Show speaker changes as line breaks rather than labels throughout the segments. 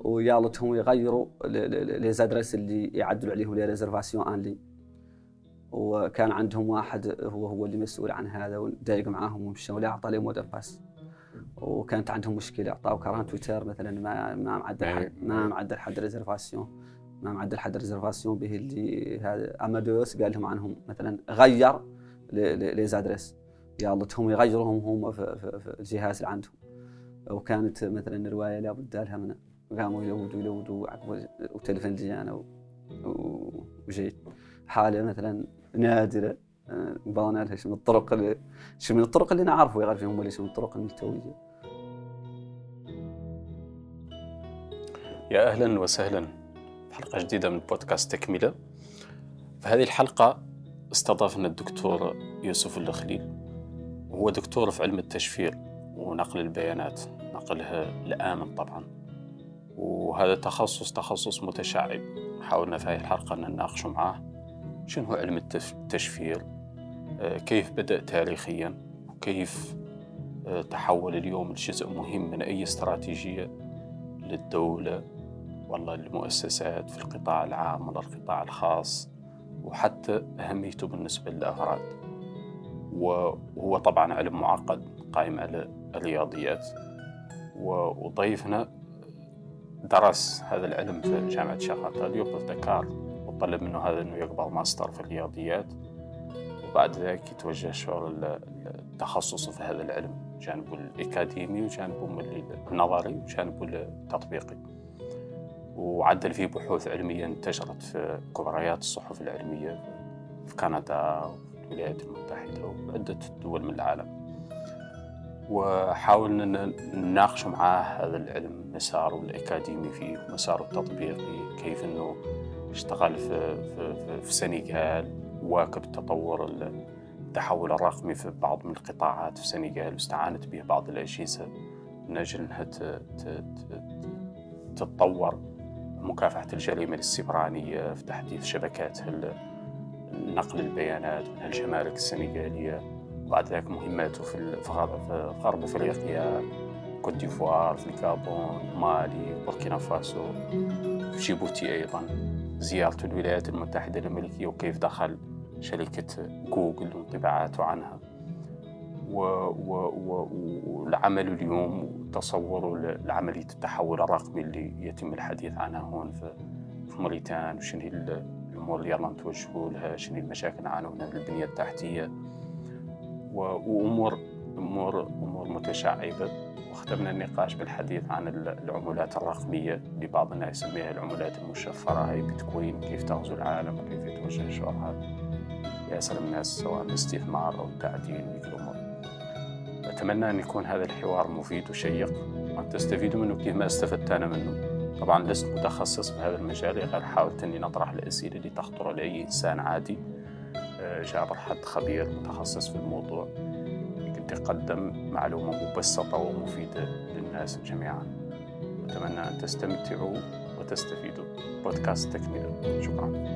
ويالتهم يغيروا لي زادريس اللي يعدلوا عليهم لي ريزرفاسيون ان لي وكان عندهم واحد هو هو اللي مسؤول عن هذا ودايق معاهم ومشوا له أعطى لهم باس وكانت عندهم مشكلة اعطاه كرهان تويتر مثلا ما ما معدل حد ما معدل حد ريزرفاسيون. ما معدل حد ريزرفاسيون به اللي هذا أمادوس قال لهم عنهم مثلا غير لي زادريس يالتهم يغيرهم هم في, في, في الجهاز اللي عندهم. وكانت مثلا الروايه لابد لها من قاموا يلودوا يلودوا وتلفن جي أنا وجيت. حاله مثلا نادرة بانا لها من الطرق اللي من الطرق اللي نعرفه يا غير هم من الطرق الملتويه
يا أهلا وسهلا في حلقة جديدة من بودكاست تكمله في هذه الحلقة استضافنا الدكتور يوسف الخليل وهو دكتور في علم التشفير ونقل البيانات. نقلها الآمن طبعا. وهذا تخصص تخصص متشعب. حاولنا في هذه الحلقة أن نناقش معاه. شنو هو علم التشفير؟ آه، كيف بدأ تاريخيا؟ وكيف آه، تحول اليوم لجزء مهم من أي استراتيجية للدولة؟ والله المؤسسات في القطاع العام ولا القطاع الخاص. وحتى أهميته بالنسبة للأفراد. وهو طبعا علم معقد قائم على الرياضيات. وضيفنا درس هذا العلم في جامعة شاغاتال في دكار وطلب منه هذا أنه يقبل ماستر في الرياضيات. وبعد ذلك يتوجه شغل التخصص في هذا العلم جانبه الأكاديمي وجانبه النظري وجانبه التطبيقي. وعدل فيه بحوث علمية انتشرت في كبريات الصحف العلمية في كندا وفي الولايات المتحدة وعدة دول من العالم. وحاولنا نناقش معاه هذا العلم مساره الأكاديمي فيه مساره التطبيقي كيف أنه اشتغل في, في, في, سنغال واكب التطور التحول الرقمي في بعض من القطاعات في سنغال واستعانت به بعض الأجهزة من أجل أنها تتطور. مكافحة الجريمة السيبرانية في تحديث شبكات نقل البيانات من الجمارك السنغالية. وبعد ذلك مهماته في غرب إفريقيا كوت ديفوار في الكابون مالي بوركينا فاسو في جيبوتي أيضا زيارة الولايات المتحدة الأمريكية وكيف دخل شركة جوجل وانطباعاته عنها. والعمل اليوم وتصوره لعملية التحول الرقمي اللي يتم الحديث عنها هون في, موريتان وشنو الأمور اللي يلا نتوجهوا لها شنو المشاكل نعانوا منها البنية التحتية. وأمور أمور أمور متشعبة. واختمنا النقاش بالحديث عن العملات الرقمية اللي بعض الناس يسميها العملات المشفرة. هي بيتكوين كيف تغزو العالم وكيف يتوجه شعورها. ياسر الناس سواء بالاستثمار أو التعدين هيك الأمور. أتمنى أن يكون هذا الحوار مفيد وشيق. وأن تستفيدوا منه كيف ما استفدت أنا منه. طبعا لست متخصص بهذا المجال غير حاولت اني نطرح الأسئلة اللي تخطر لأي إنسان عادي. جابر حد خبير متخصص في الموضوع. يمكن تقدم معلومة مبسطة ومفيدة للناس جميعا. أتمنى أن تستمتعوا وتستفيدوا. بودكاست تكملة. شكرا.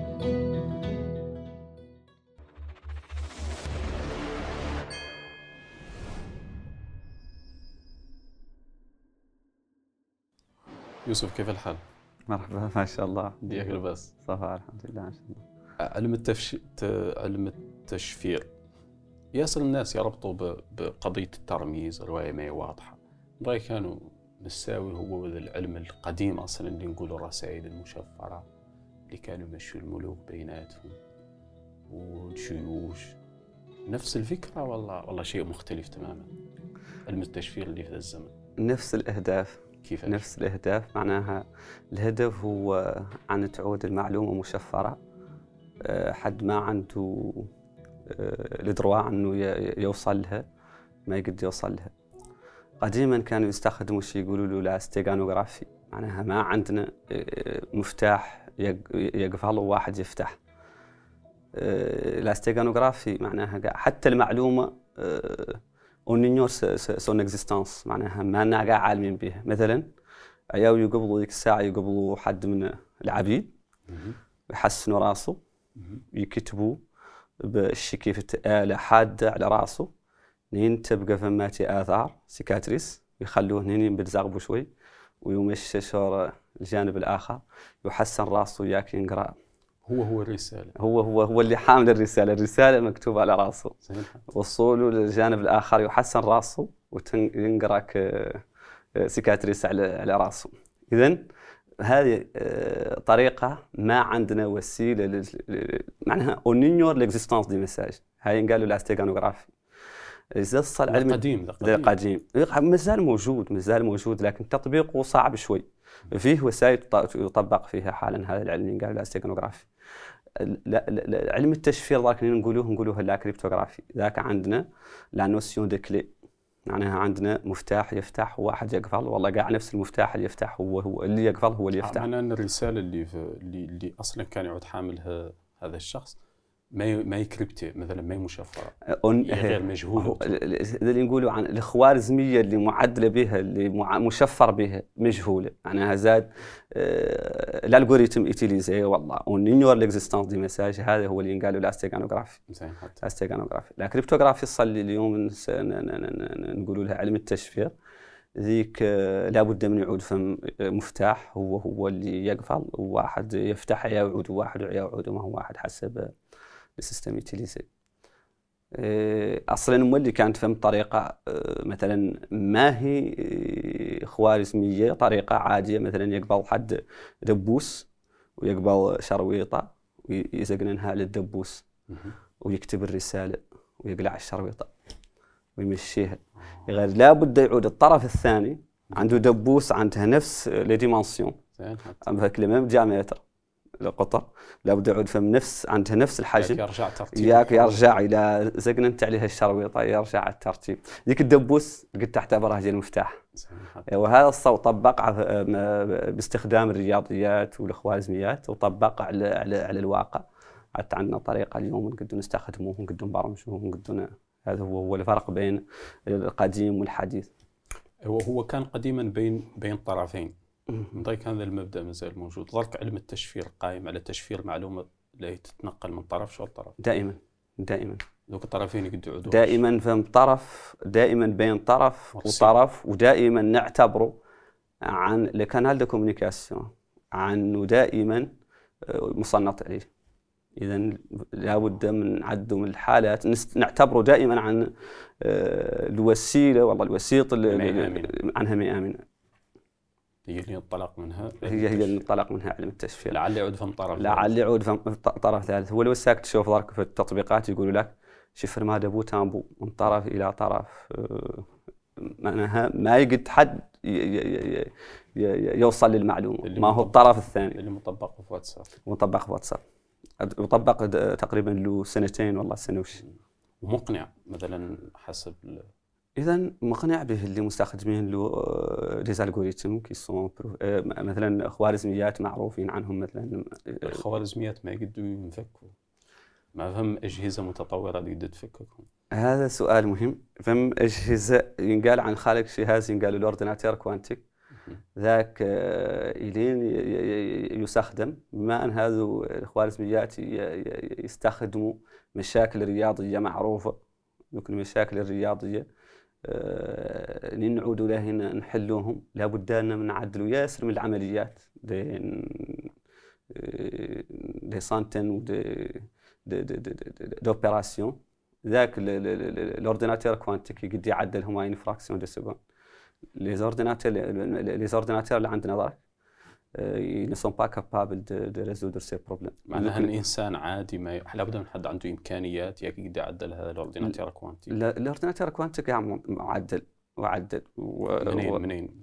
يوسف كيف الحال؟
مرحبا. ما شاء الله.
ديك بس.
صفا الحمد لله ما شاء الله.
علم التفش... علم التشفير. ياسر الناس يربطوا بقضية الترميز رواية ما هي واضحة. رأي كانوا مساوي هو العلم القديم أصلا اللي نقولوا الرسائل المشفرة اللي كانوا يمشوا الملوك بيناتهم والجيوش. نفس الفكرة والله والله شيء مختلف تماما. علم التشفير اللي في ذا الزمن.
نفس الأهداف.
كيف؟
نفس الأهداف. معناها الهدف هو أن تعود المعلومة مشفرة. حد ما عنده آه، الدروا إنه يوصل لها ما يقدر يوصل لها. قديما كانوا يستخدموا شيء يقولوا له لا معناها ما عندنا آه، مفتاح يقفل واحد يفتح. لا معناها حتى المعلومة on ignore son existence معناها ما لنا قاع عالمين بها مثلا عياو يقبضوا ذيك الساعة يقبضوا حد من العبيد ويحسنوا راسه. يكتبوا بشي كيف آلة حادة على راسه. نين تبقى فماتي آثار cicatrices. يخلوه نين بتزغبوا شوي ويوم الششور الجانب الآخر. يحسن راسه وياك ينقرأ.
هو هو الرسالة.
هو هو هو اللي حامل الرسالة. الرسالة مكتوبه على راسه. وصوله للجانب الآخر. يحسن راسه وينقرا cicatrices على على راسه. اذا هذه آه، طريقة ما عندنا وسيلة ل- معناها on ignore l'existence du message هاي قالوا ال stéganographie إذا صار علم
قديم قديم.
قديم. مازال موجود مازال موجود لكن تطبيقه صعب شوي. فيه وسائل يطبق فيها حالا هذا العلم اللي قالوا ال stéganographie لا لا- لا- علم التشفير ذاك اللي نقولوه نقولوه la cryptographie ذاك عندنا la notion de clé معناها عندنا مفتاح يفتح وواحد يقفل والله قاع نفس المفتاح اللي يفتح هو هو اللي يقفل هو اللي يفتح.
معناه ان الرساله اللي, اللي أصلا كان يعود حاملها هذا الشخص ما ماهي cryptée مثلا ما
مشفرة.
هي غير
ال- ال- اللي نقولوا عن الخوارزمية اللي معدلة بها اللي مع- مشفر بها مجهولة. معناها زاد آه، ال algorithme utilisé والله. on ignore l'existence du message هذا هو اللي قالوا ال stéganographie.
زين حتى
ال stéganographie la cryptographie صلي اليوم نقولوا لها علم التشفير. ذيك آه، لابد من يعود فم مفتاح. هو هو اللي يقفل وواحد يفتح يعود وواحد يعود وما هو واحد حسب السيستم يتيليزي آه، أصلا مولي كانت فهم طريقة آه، مثلا ما هي آه، خوارزمية طريقة عادية مثلا يقبل حد دبوس ويقبل شرويطة ويزقننها للدبوس. ويكتب الرسالة ويقلع الشريطة ويمشيها. غير لابد يعود الطرف الثاني عنده دبوس عنده نفس لي ديمونسيون
زين حتى.
مثلا ميم ديامتر القطر لابد يعود فم نفس عنده نفس
ياك
الحجم
يرجع ترتيب
ياك يرجع إلى زقننت عليها الشرويطة يرجع على الترتيب. ذيك الدبوس قد تعتبرها هي المفتاح
حتى
وهذا الصوت طبق باستخدام الرياضيات والخوارزميات وطبق على على على الواقع. حتى عندنا طريقة اليوم نقدر نستخدموه ونقدر نبرمجوه ونقدر هذا هو هو الفرق بين القديم والحديث.
هو هو كان قديما بين بين طرفين. ضيق هذا المبدأ مازال موجود ضرك علم التشفير قائم على تشفير معلومة لا تتنقل من طرف شو الطرف
دائما دائما.
ذوك الطرفين يقدروا يعودوا
دائما فهم طرف دائما بين طرف
مرسي.
وطرف ودائما نعتبره عن le canal de communication عنه دائما آه، مصنط عليه. اذا لابد من عده من الحالات نعتبره دائما عن آه، الوسيلة والله الوسيط اللي-
ما هي
اللي-
آمنة.
عنها ما هي
اللي انطلق منها
هي هي اللي انطلق منها علم التشفير.
لعل يعود فهم طرف
لعل يعود فم- طرف ثالث. هو لو ساك تشوف ذاك في التطبيقات يقولوا لك شفر ما دبو تامبو من طرف إلى طرف معناها ما يقد حد يوصل
للمعلومة.
ما هو. الطرف الثاني.
اللي مطبق في واتساب.
مطبق في واتساب. مطبق تقريبا له سنتين والله سنة وش.
ومقنع مثلا حسب
اذا مقنع به اللي مستخدمين له des algorithmes qui sont آه، مثلا خوارزميات معروفين عنهم مثلا
الخوارزميات ما يقدروا ينفكوا. ما فهم أجهزة متطورة اللي تقدر تفككهم
هذا سؤال مهم. فم أجهزة ينقال عن خالق جهاز ينقال ال ordinateur quantique ذاك آه، ي- يستخدم. بما أن هذو الخوارزميات يستخدموا مشاكل رياضية معروفة. ذوك المشاكل الرياضية آه، لين نعودوا له هنا نحلوهم لابد أن نعدلوا ياسر من العمليات. des des centaines et des des des des d'opérations ذاك ال- ال- ال- ال- ال ordinateur quantique يقد يعدلهم une fraction de seconde les ordinateurs les ordinateurs اللي عندنا ذاك ne sont pas capables de, de résoudre ces problèmes.
معناها الانسان عادي ما ي... لابد من حد عنده إمكانيات يقدر يعدل هذا ال ordinateur quantique
لا- ال ordinateur quantique معدل وعدل و-
منين منين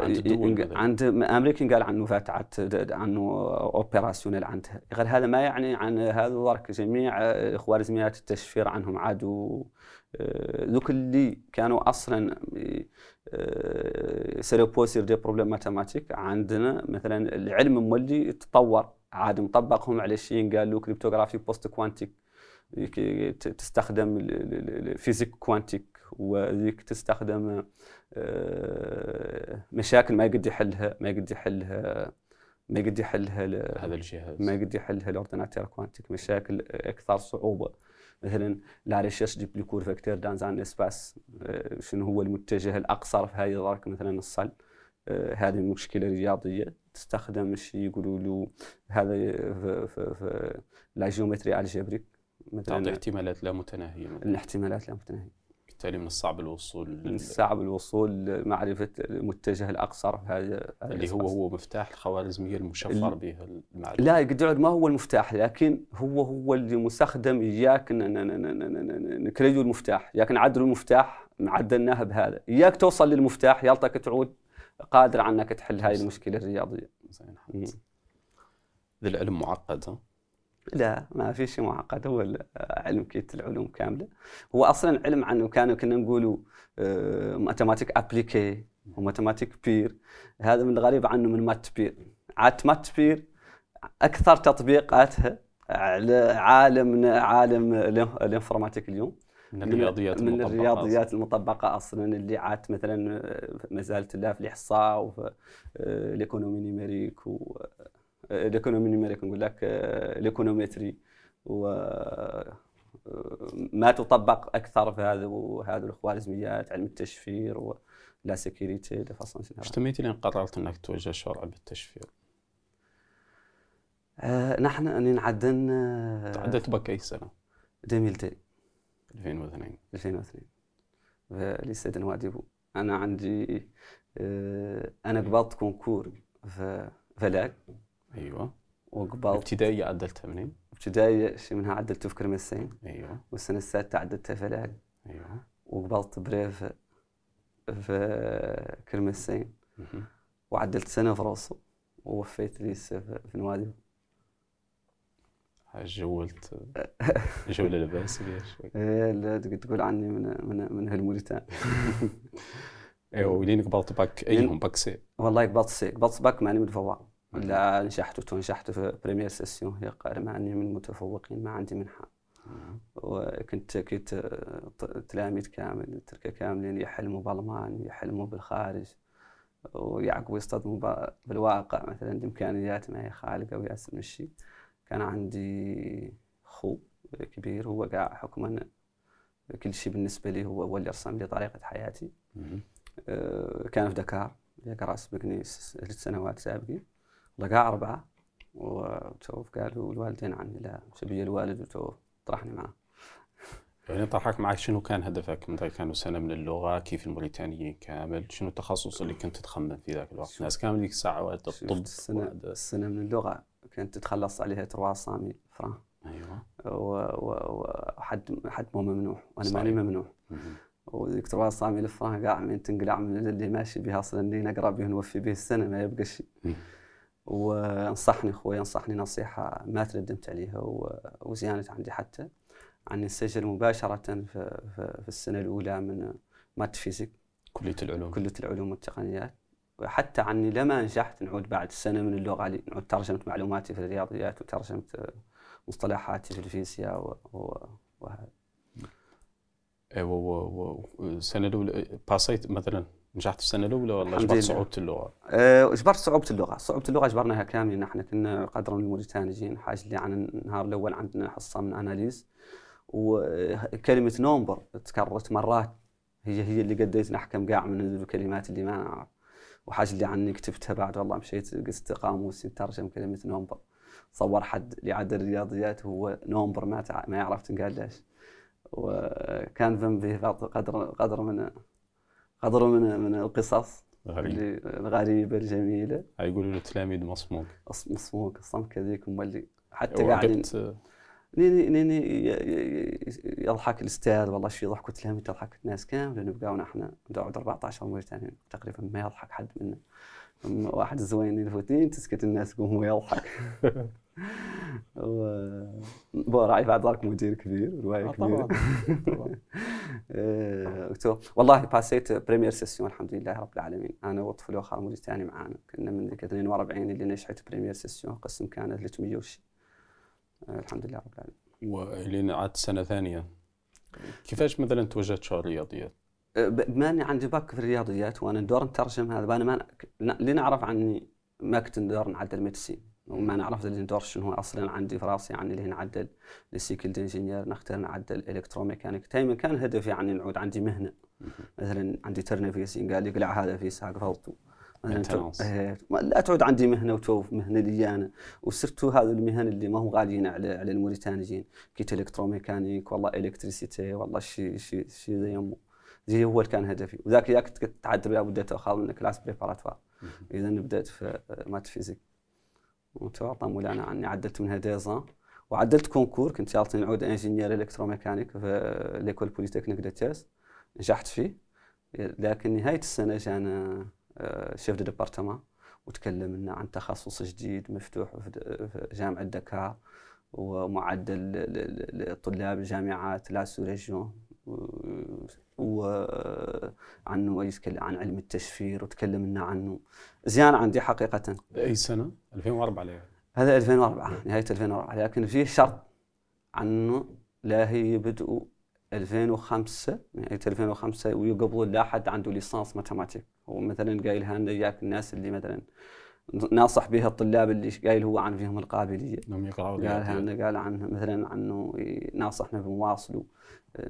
عند الدول.
عند أمريكا قال عنه فاتعت د- عنه opérationnel عندها غير هذا ما يعني عن هذا ضرك جميع آه، خوارزميات التشفير عنهم عادوا آه، ذوك اللي كانوا أصلا se reposent sur des problèmes mathématiques عندنا مثلا العلم مولي تطور عاد مطبقهم على شيء قال له cryptographie post-quantique تستخدم ال- ال- ال- ال physique quantique وذيك تستخدم آه، مشاكل ما يقد يحلها ما يقد يحلها ما يقد يحلها
هذا الجهاز.
ما يقد يحلها ال ordinateur quantique مشاكل أكثر صعوبة. مثلا la recherche du plus court vecteur dans un espace شنو هو المتجه الأقصر في هذه الدرك مثلا الصل آه، هذه مشكلة رياضية تستخدم شيء يقولوا له هذا في, في, في la géométrie algébrique
تعطي احتمالات لا متناهية.
الاحتمالات لا متناهية.
بالتالي من الصعب الوصول
من الصعب الوصول لمعرفة المتجه الأقصر هذا
اللي هو هو مفتاح الخوارزمية المشفر به المعرفة.
لا قد ما هو المفتاح لكن هو هو اللي مستخدم إياك نكريو المفتاح. إياك نعدلوا المفتاح عدلناها بهذا. إياك توصل للمفتاح يلطك تعود قادر عنك تحل هاي المشكلة الرياضية.
زين العلم معقد
لا ما في شيء معقد. هو علم كيت العلوم كاملة. هو أصلا علم عنه. كانوا كنا نقولوا mathématiques appliquées و mathématiques pures هذا من الغريب عنه من maths pures عاد maths pures أكثر تطبيقاتها على عالم عالم ال informatique اليوم.
من الرياضيات
من المطبقة الرياضيات المطبقة أصلا اللي عاد مثلا مازالت الله في الإحصاء وفي ال économie numérique و ال économie numérique نقول لك ال économétrie و ما تطبق أكثر في هذا وهذه الخوارزميات علم التشفير و la sécurité de
façon إيش تميتي لين قررت إنك توجه شرع بالتشفير؟
آه نحن نعدن
تعدت بك اي سنة؟
2002
2002
2002 في lycée نواديبو أنا عندي آه أنا قبضت concours. في فلاك
أيوه.
وقبلت
ابتدائية عدلتها منين؟
ابتدائية شيء منها عدلته في كرمسين
أيوه.
والسنة السادسة عدلتها في العلم
أيوه.
وقبلت brevet في كرمسين. وعدلت سنة في روسو ووفيت ليس في نوادي.
جولت. جولة لباس شوي
إيه لا تقول عني من من من هالموريتان.
أيوه ولين قبلت باك أيهم باك سي؟
والله قبلت سي. قبلت باك ماني متفوق. لا نجحت ونجحت في بريمير سيسيون هي قائمة مع اني من المتفوقين ما عندي منحة. وكنت كنت تلاميذ كامل تركة كاملين يحلموا بالمان يحلموا بالخارج. ويعقبوا يصطدموا بالواقع. مثلا بإمكانيات ما هي خالقة وياسر من الشيء كان عندي خو كبير هو قاع حكما كل شيء بالنسبة لي هو هو اللي رسم لي طريقة حياتي. آه، كان في دكار. يقرا سبقني ثلاث سنوات سابقين. لقى أربعة وتوف قالوا الوالدين عني لا شبيه الوالد وتوف طرحني معاه
يعني طرحك معك شنو كان هدفك؟ مثلا كانوا سنة من اللغة؟ كيف الموريتانيين كامل؟ شنو التخصص اللي كنت تخمم في ذاك الوقت؟ ناس كامل ذيك الساعة وقت الطب
السنة
وقت-
السنة من اللغة كانت تتخلص عليها تروا صامي فران أيوه. وحد حد مو ممنوع
وأنا.
ماني ممنوع. وذيك تروا صامي الفران قاع من تنقلع من اللي ماشي بها أصلا اللي نقرأ به نوفي به السنة ما يبقى شيء
مم.
ونصحني خويا نصحني نصيحة ما تندمت عليها وزيانت عندي حتى عني نسجل مباشرة في, في, في السنة الأولى من مات فيزيك.
كلية العلوم.
كلية العلوم والتقنيات. وحتى عني لما نجحت نعود بعد سنة من اللغة لي نعود ترجمة معلوماتي في الرياضيات وترجمة مصطلحاتي في الفيزياء و- و- وهذا.
أيوه و- و- والسنة الأولى باسيت مثلا؟ نجحت في السنة الأولى ولا جبت
لله.
صعوبة اللغة؟
أه، اجبرت صعوبة اللغة، صعوبة اللغة اجبرناها كاملين. إحنا كنا قدر من الموريتانيين حاجة اللي عن النهار الأول عندنا حصة من أناليز. وكلمة نومبر تكررت مرات. هي هي اللي قديت نحكم قاع من الكلمات اللي ما نعرف. وحاجة اللي عني كتبتها بعد. والله مشيت قست قاموس ترجم كلمة نومبر. صور حد اللي الرياضيات هو نومبر ما. ما يعرف تنقال ليش. وكان ذنبي قدر قدر من قدر من من القصص
غريب.
اللي الغريبة الجميلة.
هاي يقولوا له تلاميذ مصموك
مصموك الصمك هذيك مولي حتى قاعدين.
وعقبت
نيني نيني يضحك الأستاذ والله شو يضحكوا تلاميذ تضحك الناس كاملة. نبقى ونحن نقعد 14 موريتاني تقريبا ما يضحك حد منا واحد زوين يفوتين تسكت الناس يقوم هو يضحك راعي بعد ذلك مدير كبير رواية
آه، طبعا
آه، والله passé première session الحمد لله رب العالمين. أنا والطفل الآخر موريتاني معانا. كنا من ذيك 42 اللي نجحت première session قسم كان 300 وشي. آه، الحمد لله رب العالمين.
ولين عاد سنة ثانية. كيفاش مثلا توجهت شور الرياضيات؟
ب- بما اني عندي باك في الرياضيات وأنا ندور نترجم هذا. أنا ما اللي نعرف عني ما كنت ندور نعدل médecine وما نعرف اللي ندور شنو هو أصلا عندي في راسي يعني اللي نعدل ال cycle ingénieur نختار نعدل électromécanique دائما كان هدفي يعني نعود عندي مهنة. مثلا عندي ترنفيسين قال لي قلع هذا في ساق فوتو إيه، لا تعود عندي مهنة وتوف مهنة لي أنا. و surtout هذه المهن اللي ما هم غاليين على على الموريتانيين. كيت électromécanique والله électricité والله شي شي شي زي يمو زي هو اللي كان هدفي. وذاك ياك تعدل بديت اخذ من classe préparatoire. اذا بدأت في maths physique. وعطى مولانا عني. عدلت منها deux ans وعدلت concours. كنت يعطيني نعود ingénieur électromécanique في l'école polytechnique de Thiès نجحت فيه. لكن نهاية السنة جانا آه، chef de département وتكلم لنا عن تخصص جديد مفتوح في جامعة دكار ومعدل لطلاب الجامعات la sous-région. وعنه يتكلم عن علم التشفير وتكلم لنا عنه. زيان عندي حقيقة.
أي سنة؟ 2004 عليه
هذا 2004 نهاية 2004 لكن فيه شرط عنه لا هي بدء 2005 نهاية 2005 ويقبضوا لا حد عنده licence mathématiques. هو مثلا قايل لنا إياك الناس اللي مثلا ناصح بها الطلاب اللي قايل هو عن فيهم القابلية.
انهم يقرأوا
قال قال عنه مثلا عنه ناصحنا بنواصلوا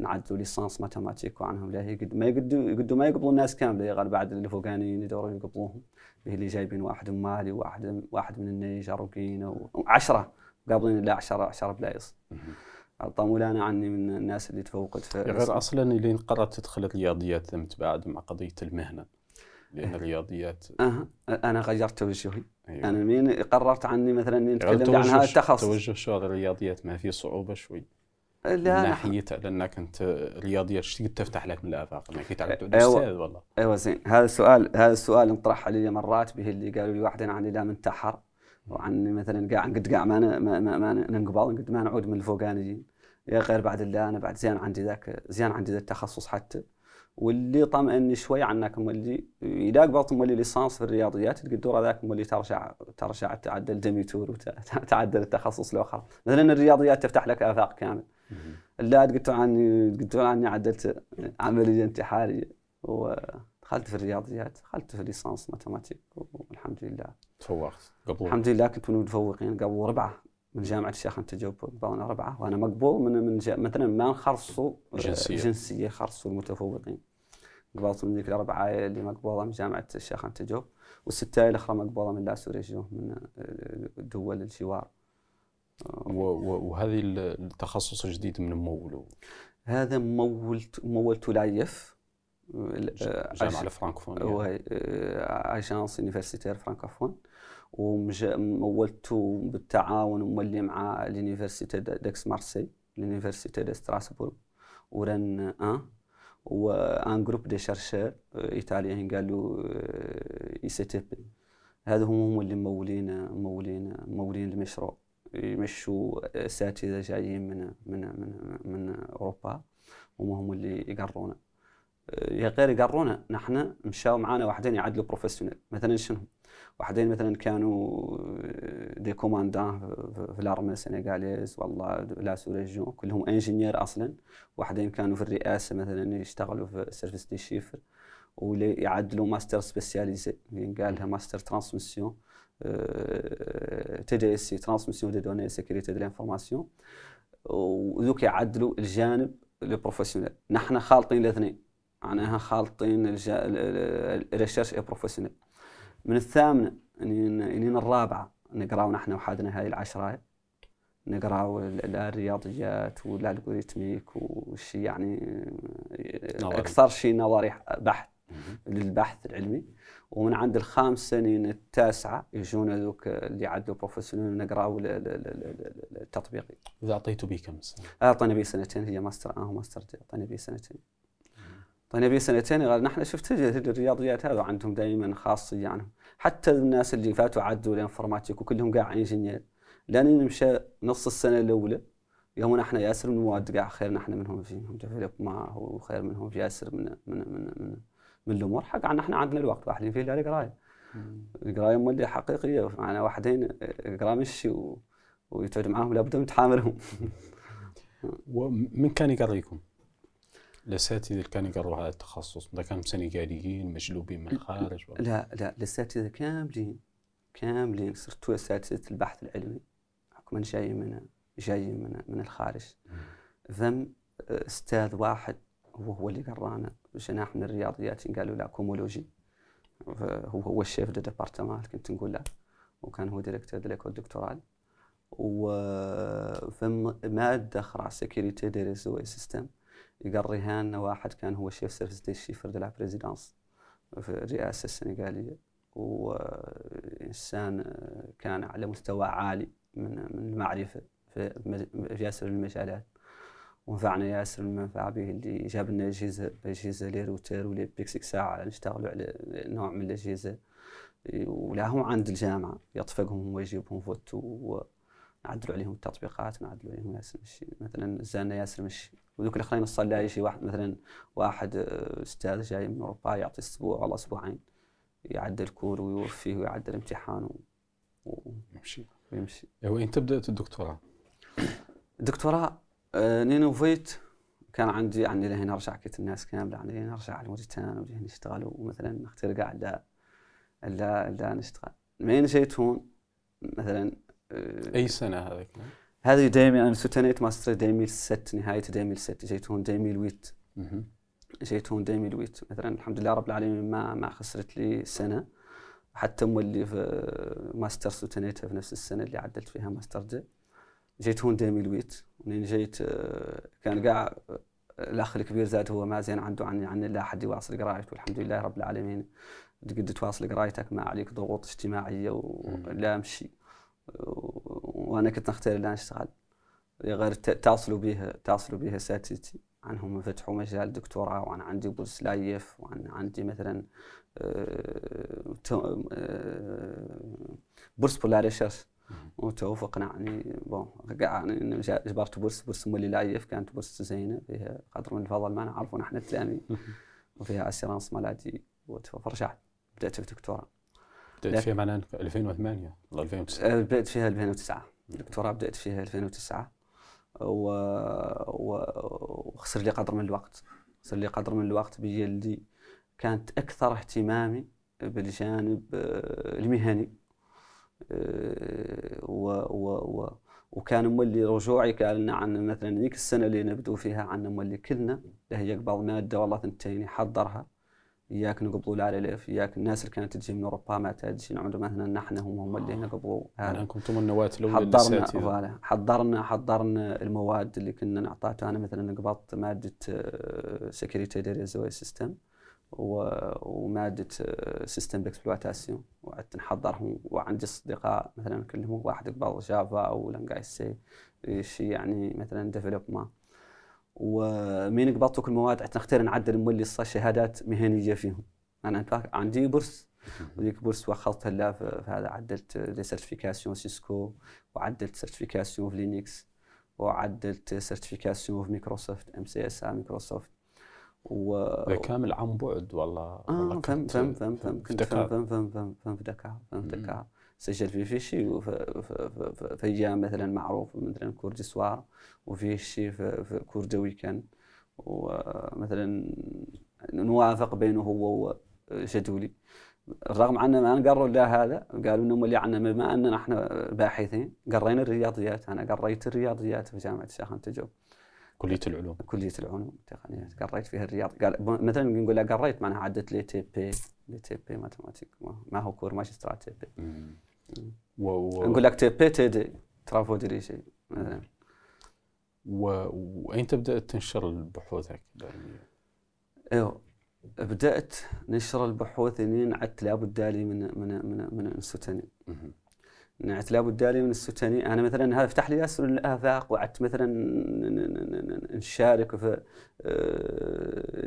نعدوا licence mathématiques وعنهم لا هي قد ما يقدوا يقدوا ما يقبلوا الناس كاملة. يغال بعد اللي فوقانيين يدوروا يقبلوهم به اللي جايبين واحد من مالي وواحد واحد من النيجر وغينيا وعشرة قابلين لا 10 10 بلايص. عطى مولانا عني من الناس اللي تفوقت. في
غير أصلا اللي قررت تدخل الرياضيات ثمت بعد مع قضية المهنة. لأن الرياضيات
أه. أنا غيرت توجهي
أيوة.
أنا مين قررت عني مثلا إني
غير
تكلمت عن هذا التخصص.
توجه شغل الرياضيات ما فيه صعوبة شوي.
لا
ناحيه لأنك أنت الرياضيات شتي تفتح لك من الآفاق؟ انك تعرف
أيوة.
أستاذ والله.
أيوه زين. هذا السؤال هذا السؤال انطرح علي مرات به اللي قالوا لي واحد عني لا منتحر وعني مثلا قاع قد قاع ما ما, ما, ما ننقبض قد ما نعود من الفوقانيين يا غير بعد الله أنا بعد زين عندي ذاك زين عندي ذا التخصص حتى. واللي طمئني شوي عنك مولي إذا قبلت مولي licence في الرياضيات تقدر ذاك مولي ترجع ترجع تعدل demi-tour وتعدل التخصص الآخر مثلا الرياضيات تفتح لك آفاق كامل. لا قلت عني قلت عني عدلت عملية انتحارية. ودخلت في الرياضيات دخلت في licence mathématiques والحمد لله.
تفوقت قبول
الحمد لله كنت من المتفوقين قبل ربعة من جامعة الشيخ أنت جوب قبلنا ربعة. وأنا مقبول من من مثلا ما نخرصوا
جنسية.
جنسية خرصوا المتفوقين. قبلت من ذيك الاربعه اللي مقبوله من جامعة الشيخ انت جوب. والستة الاخرى مقبوله من la sous-région من آه، دول الجوار.
و- وهذه ال- التخصص الجديد من مولو؟
هذا مولت مولت l'AUF. آه،
الجامعة الفرنكفونيه
وهي agence universitaire francophone. ومولته بالتعاون مولي مع l'université d'Aix-Marseille l'université de Strasbourg و Rennes un و un groupe de chercheurs ايطاليين قالوا ICTP. هذا هم هم اللي مولين مولين مولين المشروع. يمشوا أساتذة جايين من من من من أوروبا هم هم اللي يقرونا يا غير يقرونا نحن مشاو معانا واحدين يعدلوا professionnel مثلا شنو؟ واحدين مثلا كانوا des commandants في ال armée ال sénégalaise والله la sous-région كلهم ingénieurs أصلا. واحدين كانوا في الرئاسة مثلا يشتغلوا في service des chiffres واللي يعدلوا mastère spécialisé قال لها master transmission TDSI transmission des données sécurité de l'information وذوك يعدلوا الجانب ال professionnel نحن خالطين الاثنين. معناها خالطين ال recherche et professionnel من الثامنه انين الرابعة. نقراو نحن وحدنا هاي العشرة. نقراو ال- الرياضيات و ال algorithmique والشيء يعني. أكثر شيء نظري بحث. للبحث العلمي. ومن عند الخامس سنين التاسعة يجونا ذوك اللي عدوا professionnel نقراو ال- ال- ال- ال- التطبيقي.
إذا اعطيته به كم سنة؟
اعطينا بي سنتين هي ماستر آه master deux اعطينا بي سنتين. اعطينا بي سنتين قال نحن شفت الرياضيات هذا عندهم دائما خاصية عنهم. حتى الناس اللي فاتوا عدوا ال informatique وكلهم قاع ingénieurs. لأن نمشى نص السنة الأولى يوم نحن ياسر من المواد قاع خير نحن منهم فيهم développe ما هو خير منهم في ياسر من من من من, من الأمور. حق عن نحن عندنا الوقت واحدين فيه القراية. القراية مولي حقيقية. معنا واحدين قرا مشي و... ويتعد معاهم لابد من تحاملهم
ومن كان يقريكم؟ الاساتذه اللي كانوا يقروا هذا التخصص. ده كانوا سنغاليين مجلوبين من الخارج ولا؟
لا لا الاساتذه كاملين كاملين. surtout اساتذه البحث العلمي. حكما جاي من جاي من من الخارج. ثم أستاذ واحد هو هو اللي قرأنا جناح من الرياضيات قالوا la cohomologie. هو هو ال chef de département كنت نقول له وكان هو directeur de l'école doctorale وفم مادة أخرى sécurité des réseaux système. يقريها لنا واحد كان هو chef service des chiffres de la présidence في الرئاسة السنغالية. وإنسان كان على مستوى عالي من من المعرفة في ياسر المجالات. ونفعنا ياسر المنفعة به اللي جاب لنا أجهزة أجهزة لي روتر ولي بيكسك ساعة نشتغلوا على نوع من الأجهزة. ولاهم عند الجامعة يطفقهم ويجيبهم فوت ونعدلوا عليهم التطبيقات نعدلوا عليهم ياسر مشي. مثلا زالنا ياسر مشي. وذوك الاخرين نصلي يجي واحد مثلا واحد أستاذ جاي من أوروبا يعطي أسبوع ولا أسبوعين يعدل cours ويوفيه ويعدل امتحان
يمشي.
ويمشي.
وين بدات الدكتوراه؟
الدكتوراه آه، نينوفيت كان عندي يعني لهنا نرجع كنت الناس كاملة يعني نرجع على موريتان وجه نشتغل ومثلا نختار قاع لا لا لا نشتغل. مين جيت هون مثلا
آه، أي سنة هذيك؟
هذه دايما أنا ستنيت master deux mille six نهاية deux mille six جيت هون deux mille huit جيت هون deux mille huit مثلا الحمد لله رب العالمين ما ما خسرت لي سنة. حتى مولي في ماستر ستنيتها في نفس السنة اللي عدلت فيها master deux. جيت هون deux mille huit منين جيت آه، كان قاع الأخ الكبير زاد هو ما زين عنده عني عني لا أحد يواصل قرايته. والحمد لله رب العالمين. قد تواصل قرايتك ما عليك ضغوط اجتماعية ولا مشي وأنا كنت نختار لا نشتغل غير تصلوا به تصلوا به اساتذتي عنهم فتحوا مجال دكتوراه وأنا عندي bourse l'AUF وأنا عندي مثلا آه، آه، bourse pour la recherche وتوفقنا يعني bon يعني جبرت bourse bourse مولي l'AUF كانت bourse زينة. فيها قدر من الفضل ما نعرفه نحن التلاميذ وفيها assurance maladie. فرجعت بدأت في دكتوراه.
بدأت فيها معناها 2008 ولا 2009
بدأت فيها 2009 الدكتوراه بدأت فيها 2009 و... و... وخسر لي قدر من الوقت. خسر لي قدر من الوقت اللي كانت أكثر اهتمامي بالجانب آه، المهني. آه، و... و... و... وكان مولي رجوعي قال عن مثلا ذيك السنة اللي نبدو فيها عن مولي كلنا هي قبل ماده والله ثنتين يحضرها. إياك نقبضوا الالف إياك الناس اللي كانت تجي من أوروبا ما تجي عندهم مثلا نحن هم هم اللي نقبضوا
هذا. كنتم النواة الأولى
حضرنا حضرنا حضرنا المواد اللي كنا نعطاتها أنا مثلا قبضت مادة sécurité des réseaux système ومادة système d'exploitation وقعدت نحضرهم. وعندي أصدقاء مثلا كلهم واحد قبل Java أو langage C شيء يعني مثلا développement ومين قبضتوا كل المواد حتى نختار نعدل مولي شهادات مهنيه فيهم أنا عندي bourse وذيك bourse واخذتها لا في هذا عدلت لي certification Cisco وعدلت certification في Linux وعدلت سيرتيفيكاسيون في مايكروسوفت ام سي اس مايكروسوفت
و كامل عن بعد والله
آه فهم فهم فهم فهم كنت فهم فهم فهم فهم فهم في دكار فهم في دكار سجل في فيشي في أيام مثلا معروف مثلا كورديسوار وفيه شيء في كوردا ويكند. ومثلا نوافق بينه هو وجدولي رغم أن ما قروا لا هذا قالوا إنهم اللي عنا بما أننا إحنا باحثين قرينا الرياضيات. أنا قريت الرياضيات في جامعة الشيخ انت جوب
كلية العلوم.
كلية العلوم. التقنيات قريت فيها الرياض. قال مثلا نقول قريت معناها عدت لي تي بي لي تي بي ماتيماتيك ما هو كور ماجسترا تي بي. نقول لك تي بي تي دي ترافو ديريجي مثلا.
و... واين بدات تنشر البحوثك العلميه؟
أيوه بدأت نشر البحوث اني عدت لابد لي من من من من انستوتاني نعت لابد لي من السوتاني أنا مثلا هذا فتح لي ياسر الآفاق وقعدت مثلا نشارك في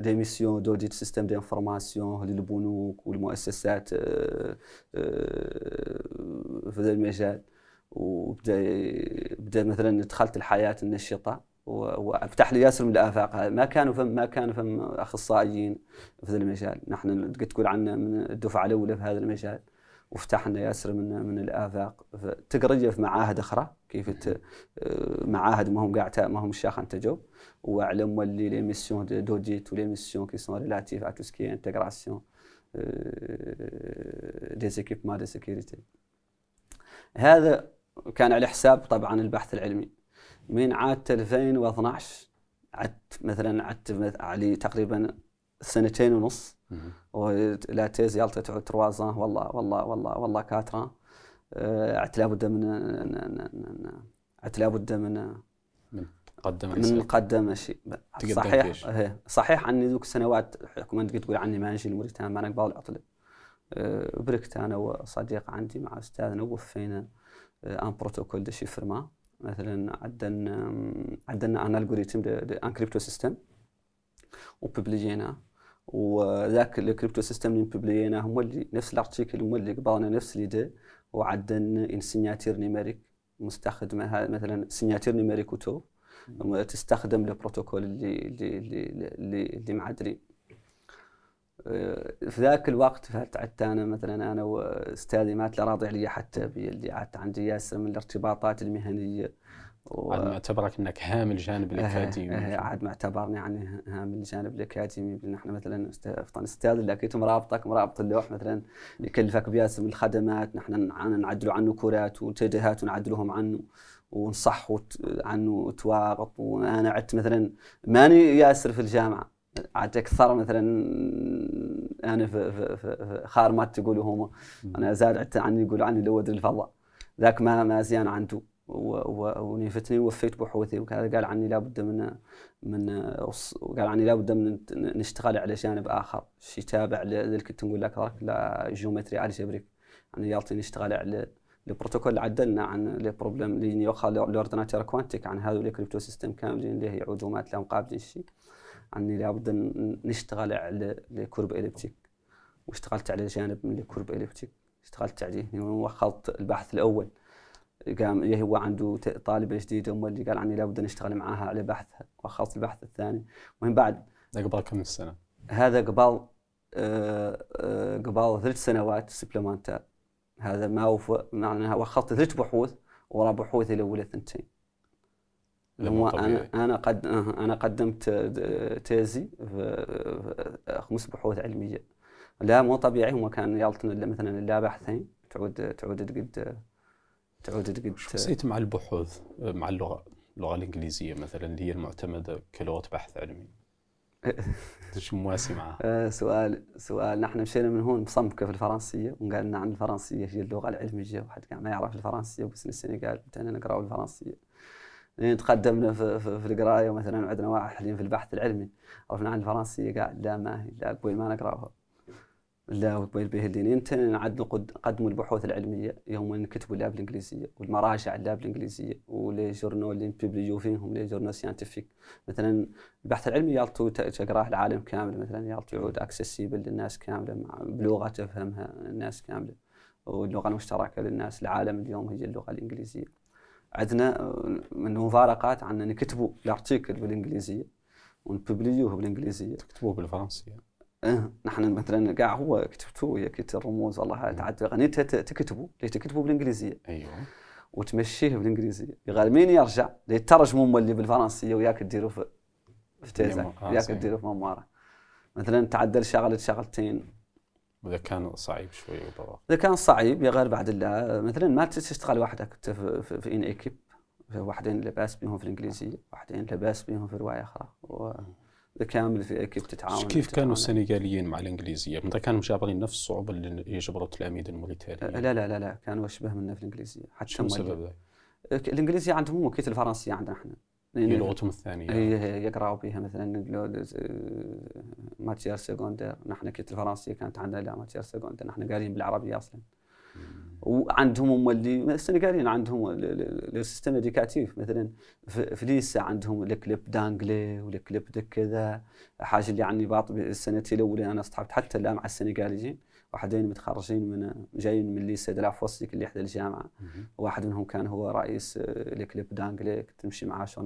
des missions d'audit système d'information للبنوك والمؤسسات آه، آه، في هذا المجال. وبدأ بدأ مثلا دخلت الحياة النشطة وفتح لي ياسر من الآفاق. ما كانوا فم ما كانوا فم أخصائيين في هذا المجال. نحن تقول عنا من الدفعة الأولى في هذا المجال. وفتحنا ياسر من من الافاق تقريه في معاهد أخرى كيف آه، معاهد ما هم قاعد ما هم الشيخ أنتا جوب وأعلم و les les missions d'audit و les missions qui sont relatives à tout ce qui intégration des équipements de sécurité هذا كان على حساب طبعا البحث العلمي. من عاد 2012 عدت مثلا عدت علي تقريبا سنتين ونص. la thèse يالتا تعود والله والله والله والله quatre ans عت لابد من عت لابد من
من قدم
من قدم شيء. صحيح إيه، صحيح عني ذوك السنوات حكومة تقول عني ما نجي لموريتانيا ما نقبل العطله بركت أنا وصديق عندي مع أستاذنا ووفينا un protocole de chiffrement مثلا عندنا عندنا un algorithme un cryptosystème. وببليجينا وذاك ال cryptosystème اللي ببليجينا هو اللي نفس ال article هو اللي قبلنا نفس l'idée وعندنا une signature numérique مستخدمه مثلا signature numérique et tout تستخدم البروتوكول اللي اللي اللي اللي معدلين. في ذاك الوقت فعدت أنا مثلا أنا واستاذي مات راضي علي حتى اللي عدت عندي ياسر من الارتباطات المهنية.
و... عاد معتبرك إنك هامل الجانب
الأكاديمي عاد معتبرني يعني هامل الجانب الأكاديمي نحن مثلا أستاذ اللي كنت مرابطك مرابط اللوح مثلا يكلفك من الخدمات نحن نعدلوا عنه كرات وتجهات ونعدلوهم عنه ونصح عنه وتواقط وأنا عدت مثلا ماني ياسر في الجامعة عاد أكثر مثلا أنا في, في, في, في خارمات تقولوا هم أنا زاد عدت عني يقولوا عني لود الفضاء. ذاك ما ما زيان عنده. ونيفتني ووفيت بحوثي وكذا. قال عني لابد من من قال عني لابد من نشتغل على جانب آخر. شيء تابع اللي كنت نقول لك la géométrie algébrique يعني يعطي نشتغل على البروتوكول عدلنا عن ال problème اللي يوخى ال ordinateur quantique عن هذول ال cryptosystèmes كاملين اللي هي عزومات لا مقابل الشيء عني لابد نشتغل على ال courbes elliptiques واشتغلت على جانب من ال courbes elliptiques اشتغلت عليه وخلط البحث الأول. قام هو عنده طالبه جديده اللي قال عني لابد نشتغل معاها على بحثها وخلصت البحث الثاني. ومن بعد
قبل كم سنة؟
هذا قبل آه، آه، قبل ثلاث سنوات سبلمنتال هذا ما وف... معناها وخلت ثلاث بحوث ورا بحوثي الاولى ثنتين. أنا أنا قد أنا قدمت تيزي في خمس بحوث علمية. لا مو طبيعي. هو كان يعطينا مثلا لا بحثين تعود تعود تقد تعود تقد
حسيت مع البحوث مع اللغة اللغة الإنجليزية مثلا اللي هي المعتمدة كلغة بحث علمي؟ إيش مواسي معها؟
آه، سؤال سؤال. نحن مشينا من هون مصمكه في الفرنسية وقالنا عن الفرنسية هي اللغة العلمية واحد كان ما يعرف الفرنسية وبس السنغال بدينا نقرأ الفرنسية. لين تقدمنا في, في, في القراية مثلا عندنا واحد حاليا في البحث العلمي عرفنا عن الفرنسية قاعد لا ما هي لا قبل ما نقرأها. لا قبل به الدين إنت نعد نقدموا البحوث العلمية يوم نكتبوا لا بالانجليزيه والمراجع لا بالانجليزيه و les journals اللي ن publier و فيهم les journals scientifiques مثلا البحث العلمي يالتو تقرأه العالم كامل مثلا يالتو يعود accessible للناس كاملة مع بلغه تفهمها الناس كاملة واللغة المشتركة للناس العالم اليوم هي اللغة الإنجليزية. عندنا من مفارقات عن نكتبوا ال article بالإنجليزية ونببليوه بالإنجليزية.
تكتبوه
بالفرنسية. نحن مثلا كاع هو كتبتوه يا كت الرموز والله تعد غني تكتبوا ليه تكتبوا بالإنجليزية؟
أيوه.
وتمشيه بالإنجليزية. قال مين يرجع؟ ليترجموا مولي بالفرنسية وياك تديروا في في تيزك آه، وياك تديروا في ممارة. مثلا تعدل شغلة شغلتين.
وإذا كان صعيب شوي بالضبط
إذا كان صعيب يا غير بعد الله مثلا ما تشتغل وحدك في, في, في ان ايكيب واحدين لباس بهم في الإنجليزية واحدين لباس بهم في رواية أخرى. كامل في كيف تتعاون
كيف كانوا السنغاليين مع الإنجليزية؟ متى كانوا مجابرين نفس الصعوبة اللي يجبروا التلاميذ الموريتانيين؟
لا لا لا لا كانوا أشبه منا في الإنجليزية
حتى شو السبب؟
الإنجليزية عندهم مو كيف الفرنسية عندنا إحنا.
هي لغتهم الثانية.
هي يقرأوا بها مثلا matière secondaire نحن كيت الفرنسية كانت عندنا la matière secondaire نحن قارين بالعربية أصلا. وعندهم هم اللي السنغاليين عندهم ال système éducatif. مثلا في lycée عندهم ال club d'anglais وال club كذا حاجة اللي عني باط السنتين الأولى أنا اصطحبت حتى الآن مع السنغاليين. واحدين متخرجين من جايين من lycée Delafosse اللي احدى الجامعة. واحد منهم كان هو رئيس ال club d'anglais كنت نمشي معاه شو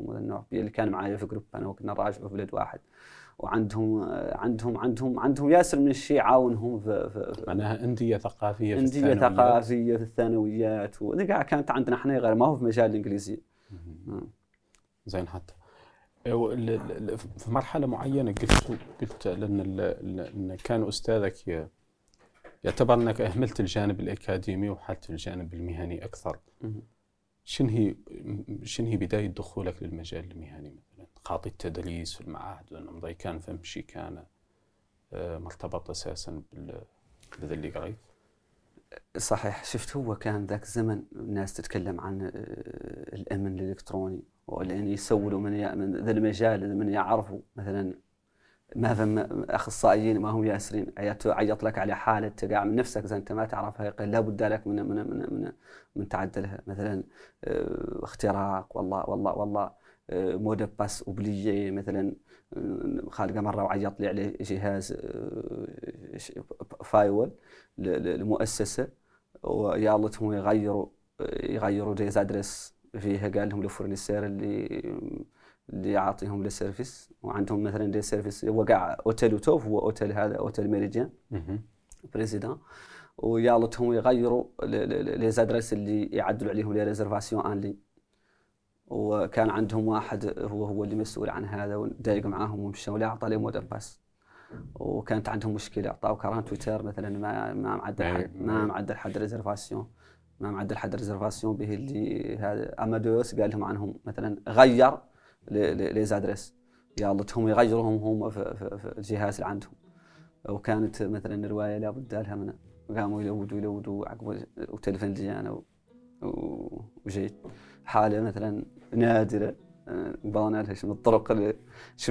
النوع اللي كان معايا في groupe أنا وكنا راجعوا في بلد واحد. وعندهم عندهم عندهم عندهم ياسر من الشيء عاونهم في, في
معناها أندية ثقافية
في أندية ثقافية في الثانويات وذي كانت عندنا إحنا غير ما هو في مجال الإنجليزية.
زين حتى. في مرحلة معينة قلت قلت لأن كان أستاذك يعتبر إنك أهملت الجانب الأكاديمي وحتى الجانب المهني أكثر. شنو هي شنو هي بداية دخولك للمجال المهني؟ مثلا خاطي التدريس في المعاهد وانه مضي كان فهمشي كان آه، مرتبط أساسا بال- اللي قريت.
صحيح. شفت هو كان ذاك الزمن الناس تتكلم عن آه، الأمن الإلكتروني ولان يسولوا من من ذا المجال من يعرفوا مثلا ما فهم أخصائيين ما هم ياسرين. عيط لك على حالة تقع من نفسك إذا أنت ما تعرفها يقول لابد لك من من من من, من تعدلها. مثلا آه، اختراق والله والله والله. آه، mot de passe oublié مثلا آه، خالقه مرة وعيط لي عليه جهاز آه، firewall ل- ل- لمؤسسة ويالتهم يغيروا يغيروا des adresses فيها. قال لهم ال fournisseur اللي اللي يعطيهم ال service وعندهم مثلا des services وقع أوتيل وتوف هو أوتيل هذا أوتيل ميريديان بريزيدان. ويالتهم يغيروا les adresses اللي يعدلوا عليهم les réservations en ligne وكان عندهم واحد هو هو اللي مسؤول عن هذا ودايق معاهم ومشوا له اعطى لهم mot de passe وكانت عندهم مشكلة اعطاوا كران تويتر مثلا ما ما معدل حد ما معدل حد ريزرفاسيون ما معدل حد ريزرفاسيون به اللي هذا أمادوس قال لهم عنهم مثلا غير لي زادريس يالتهم يغيروهم هم في, في, في الجهاز اللي عندهم. وكانت مثلا رواية لابد لها من قاموا يلودوا يلودوا عقب وتلفن لي أنا وجيت. حالة مثلا بغينا لها شي من الطرق اللي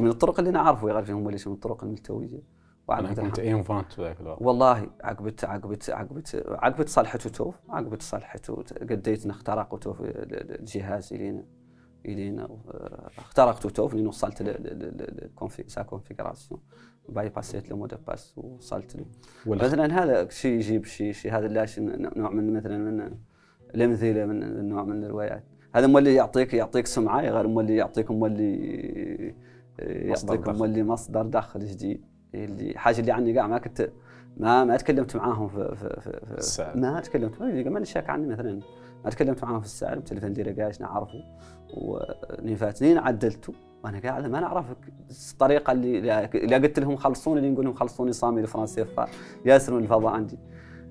من الطرق اللي يا فيهم ولا شي من الطرق الملتوية.
أنا
وعقبت
كنت ايم فانت في ذاك الوقت؟
والله عقبت عقبت عقبت عقبت صلحت وتوف عقبت صلحت وت- قديت ال- ال- الجهاز الينا إلينا. آه، اخترقت وتوف لين وصلت سا كونفيغراسيون باي باسيت لو مود باس وصلت له مثلا هذا شيء يجيب شيء شيء هذا لا شيء نوع من مثلا من الامثله من نوع من الروايات. هذا مولي يعطيك يعطيك سمعة غير مولي يعطيك مولي
مصدر
يعطيك. مولي مصدر دخل جديد. اللي حاجة اللي عني قاع ما كنت ما ما تكلمت معاهم في في في, في
السعر.
ما تكلمت. ما شاك عني مثلا. ما تكلمت معاهم في السعر بتليفون ديري قاعد نعرفه. ونفاتنين عدلته. وأنا قاعد ما نعرف الطريقة اللي اللي قلت لهم خلصوني اللي نقول لهم خلصوني صامي الفرنسي ياسر من الفضة عندي.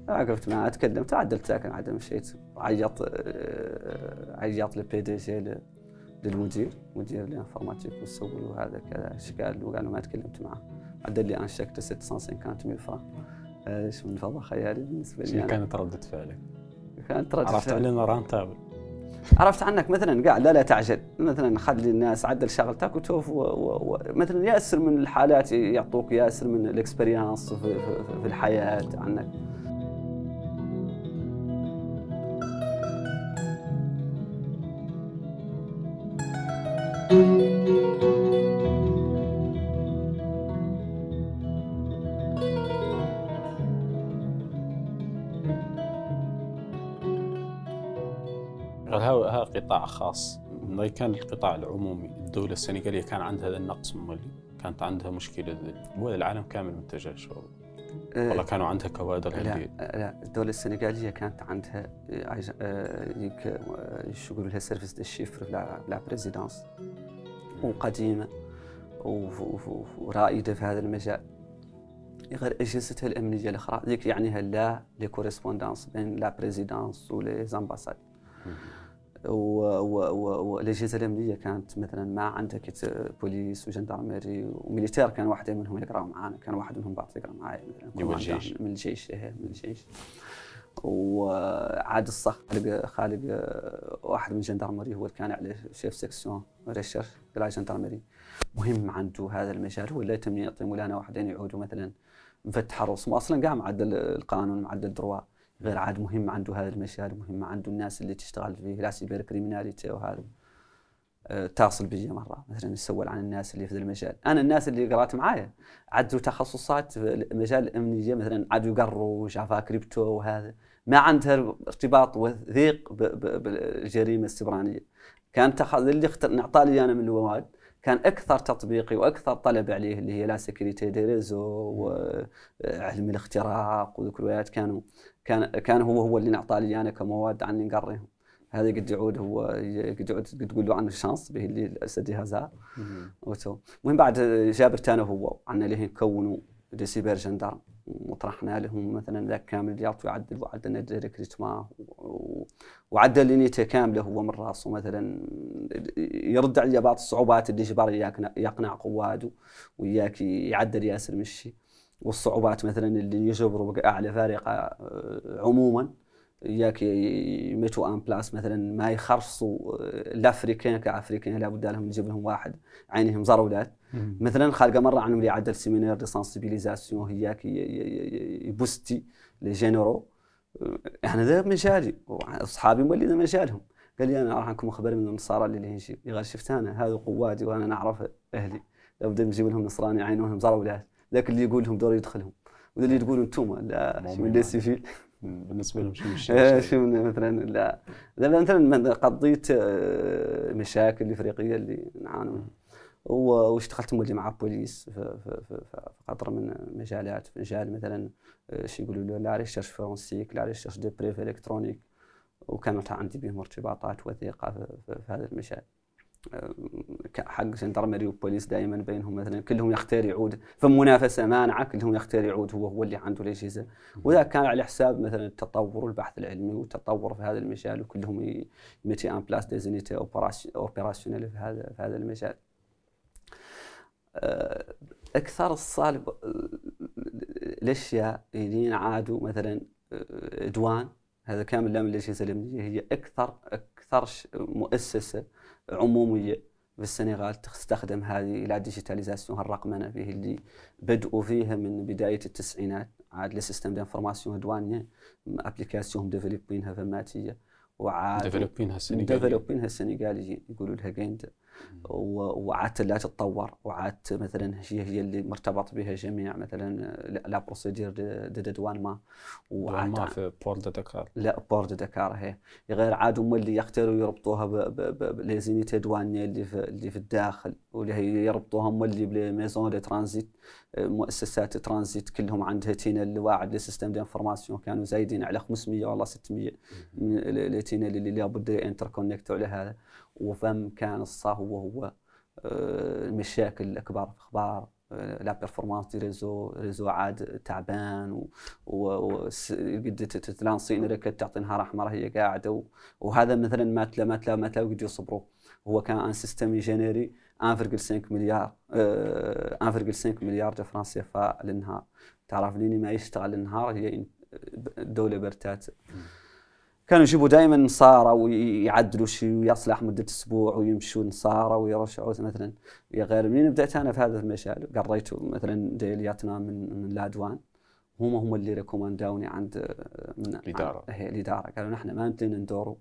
وقفت معاه تكلمت عدلت ساكن عدل مشيت عيط آه، عيط لل PDG للمدير مدير ال informatique والسول وهذا كذا إيش قال له قال له ما تكلمت معه عدل لي un chèque de 750 mille إيش من فضة خيالي بالنسبة لي
شنو. كانت ردة فعلك؟
كانت رد
عرفت. علينا rentable
عرفت عنك مثلا قاعد لا لا تعجل مثلا خلي الناس عدل شغلتك وتوف و... و... مثلا ياسر من الحالات يعطوك ياسر من ال expérience في, في- في الحياة عنك
ها ها قطاع خاص. ما كان القطاع العمومي الدولة السنغالية كان عندها هذا النقص مولي كانت عندها مشكلة. ولا العالم كامل متجه شغل والله كانوا عندها كوادر
لا لا الدولة السنغالية كانت عندها ديك آه، شو يقولوا لها service du chiffre la présidence وقديمة ورائدة في هذا المجال. غير أجهزتها الأمنية الأخرى ذيك يعنيها لا les correspondances بين la présidence و les ambassades والاجهزه الأمنية كانت مثلا ما عندها كت police و gendarmerie و militaire كان واحد منهم يقرا معانا كان واحد منهم بعض يقرا معايا مثلا commandant
الجيش.
من الجيش إيه من الجيش. وعاد الصح خالق خالق آه، واحد من ال gendarmerie هو اللي كان عليه chef section recherche la gendarmerie مهم عنده هذا المجال هو اللي يتم يعطي مولانا واحدين يعودوا مثلا مفتح الرسم. أصلا قاع معدل القانون معدل droit غير عاد مهم عنده هذا المجال مهم عنده الناس اللي تشتغل فيه la cybercriminalité وهذا. آه، اتصل بي مرة مثلا يسول عن الناس اللي في المجال. أنا الناس اللي قرأت معايا عدوا تخصصات في المجال الإمنية مثلا عادوا يقروا Java crypto وهذا. ما عندها ارتباط وثيق بالجريمة السبرانية. كان تخ... اللي اختر... نعطى لي أنا من المواد كان أكثر تطبيقي وأكثر طلب عليه اللي هي la sécurité des réseaux وعلم الاختراق وذوك كانوا كان كان هو هو اللي نعطى لي أنا كمواد عني نقريهم. هذا قد يعود هو قد يعود قد تقول له عنه chance به اللي الاسد هذا المهم بعد جابر تانا هو عنا ليه نكونوا دي سيبر جندارم وطرحنا لهم مثلا ذاك كامل يعطي يعدل وعدلنا ريكريتما وعدل لينيته كامله هو من راسه مثلا. يرد علي بعض الصعوبات اللي جبر يقنع, قواده وياك يعدل ياسر مشي. والصعوبات مثلا اللي يجبروا باعلى فارقة آه، عموما. ياك يميتوا أن بلاس مثلا ما يخرصوا الافريكان كافريكان لابد لهم نجيب لهم واحد عينهم زرولات مثلا خالقه مرة عنهم اللي عدل سيمينير دي سانسيبيليزاسيون هياك يبوستي لي جينيرو أنا ذا مجالي وأصحابي مولي مجالهم. قال لي أنا راح نكون مخبر من النصارى اللي نجيب قال شفت أنا هذا قواتي وأنا نعرف أهلي. لابد نجيب لهم نصراني عينهم زرولات ذاك اللي يقول لهم دور يدخلهم. وذا اللي تقولوا أنتم لا من سيفيل
بالنسبة لهم شو
شو مثلا لا. مثلا قضيت آه، مشاكل الافريقيه اللي نعانوا واشتغلت مولي مع بوليس في, في قطر من مجالات في مجال مثلا آه، شو يقولوا له la recherche forensique la recherche de preuves électroniques وكانت عندي بهم ارتباطات وثيقة في هذا المجال. حق gendarmerie وبوليس دائما بينهم مثلا كلهم يختار يعود. فمنافسة مانعة كلهم يختار يعود هو هو اللي عنده الأجهزة. وذا كان على حساب مثلا التطور والبحث العلمي والتطور في هذا المجال وكلهم يمتي en place des unités opérationnelles في هذا في هذا المجال. آه، أكثر الصالب الأشياء اللي عادوا مثلا آه، douane هذا كامل من الأجهزة الأمنية هي أكثر أكثر مؤسسة عمومية في السنغال تستخدم هذه la digitalisation الرقمنة فيه اللي بدأوا فيها من بداية التسعينات. عاد le système d'information douanier application ديفلوبينها فماتيه
وعاد ديفلوبينها السنغاليين
ديفلوبينها السنغاليين يقولوا لها Gaïndé وعادت لا تتطور. وعادت مثلا هي هي اللي مرتبط بها جميع مثلا les procédures de
douane ما. وعاد في port de Dakar
le port de Dakar هي. غير عاد هم اللي يختاروا يربطوها ب les unités douanières اللي في اللي في الداخل. واللي هي يربطوها هم اللي ب les de transit مؤسسات ترانزيت كلهم عندها تينل واعد لسيستم دي انفورماسيون كانوا زايدين على 500 ولا 600 من التينل اللي لابد انتركونكتوا على هذا وفم كان الصا هو آه، المشاكل الأكبر في أخبار آه، لا بيرفورمانس دي ريزو ريزو عاد تعبان و قد تتلانسي ركت تعطي نهار أحمر هي قاعدة وهذا مثلا ما تلا ما تلا ما تلا قد يصبروا. هو كان ان سيستم يجينيري 1.5 مليار 1.5 آه، مليار de francs CFA للنهار. تعرف ليني ما يشتغل النهار هي الدولة برتات كانوا يجيبوا دائما نصارى ويعدلوا شيء ويصلح مدة أسبوع ويمشوا نصارى ويرجعوا مثلا. غير منين بدأت أنا في هذا المجال؟ قريت مثلا ديلياتنا من من la douane هم هم اللي ريكومانداوني عند
من الإدارة.
هي الإدارة. قالوا نحن ما نتلين ندوروا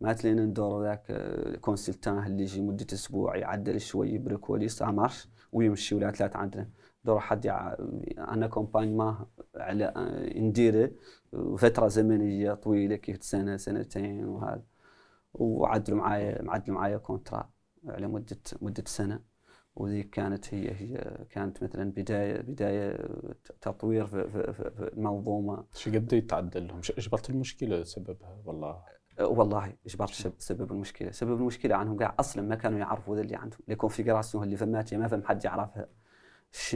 ما تلين ندوروا ذاك consultant اللي يجي مدة أسبوع يعدل شوي يبرك ça marche ويمشي ولا ثلاث عندنا. دور حد أنا ما على نديره فترة زمنيه طويلة كيف سنة سنتين وهذا. وعدلوا معايا معدلوا معايا contrat على مدة مدة سنة. وذي كانت هي هي كانت مثلا بداية بداية تطوير في, في, في المنظومة.
شو قد يتعدل لهم؟ إجبرت المشكلة سببها؟ والله.
والله إجبرت سبب المشكلة، سبب المشكلة عنهم قاع أصلا ما كانوا يعرفوا ذا اللي عندهم، الكونفيغراسيون اللي فمات ما فهم حد يعرفها.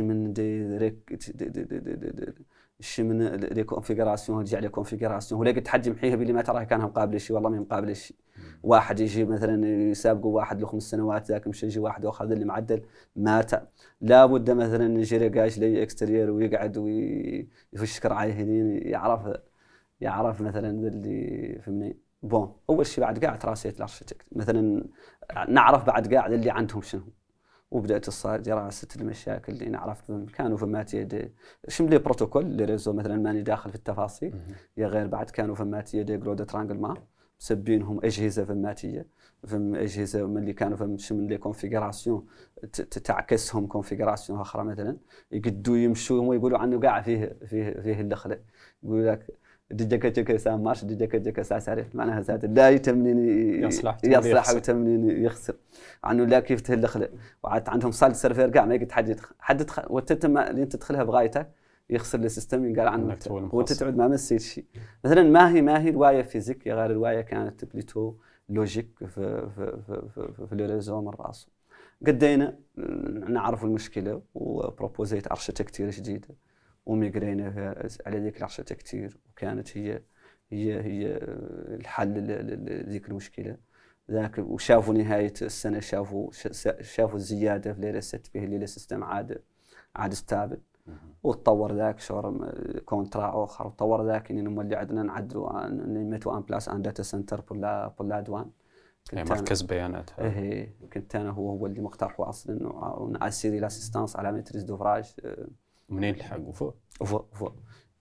من دي ريك شي من لي كونفيغراسيون تجي على كونفيغراسيون. ولا قد حد يمحيها باللي ما تراه كانها مقابله شيء والله ما مقابله شيء واحد يجي مثلا يسابقوا واحد له خمس سنوات ذاك مش يجي واحد واخذ اللي معدل مات. لابد مثلا يجي رقاش لي اكسترير ويقعد ويفش كرعايه هنين يعرف يعرف مثلا اللي فهمني؟ بون أول شيء بعد قاعد راسيت الأرشيتكت. مثلا نعرف بعد قاعد اللي عندهم شنو. وبدأت دراسة المشاكل اللي نعرف كانوا فمات يد شمل بروتوكول لريزو مثلا ماني داخل في التفاصيل يا غير بعد كانوا فمات يد جرود ترانجل ما مسبينهم أجهزة فماتيه فم أجهزة من اللي كانوا فم شمل لي كونفيغراسيون تعكسهم كونفيغراسيون أخرى مثلا يقدوا يمشوا ويقولوا عنه قاع فيه فيه فيه الدخله يقول لك دجك دجك سام مارش دجك دجك ساس عرفت معناها سات لا يتمنين
يصلح
يصلح وتمنين يخسر. عنه لا كيف تهلخ وعاد عندهم صال سيرفر كاع ما يقد حد يدخل. حد يدخل وتتم اللي انت تدخلها بغايتك يخسر السيستم ينقال عنه وانت تعود ما مسيت شيء مثلا ما هي ما هي رواية فيزيك يا غير رواية كانت بليتو لوجيك في في في في, في, الريزو من راسه. قدينا نعرف المشكلة وبروبوزيت architecture جديدة. وميغرينا على ذيك ال architecture وكانت هي هي هي الحل لذيك المشكلة. ذاك وشافوا نهاية السنة شافوا شافوا الزيادة في ليلة ست به الليلة système عاد عاد stable. وتطور ذاك شغل contrat آخر وتطور ذاك اننا مولي عندنا نعدلوا نمتوا en place un data center pour la pour la douane
يعني مركز بيانات.
إيه كنت أنا هو هو اللي مقترحه أصلا ون assurer l'assistance à la maîtrise d'ouvrage
منين لحق فوق؟
فوق فوق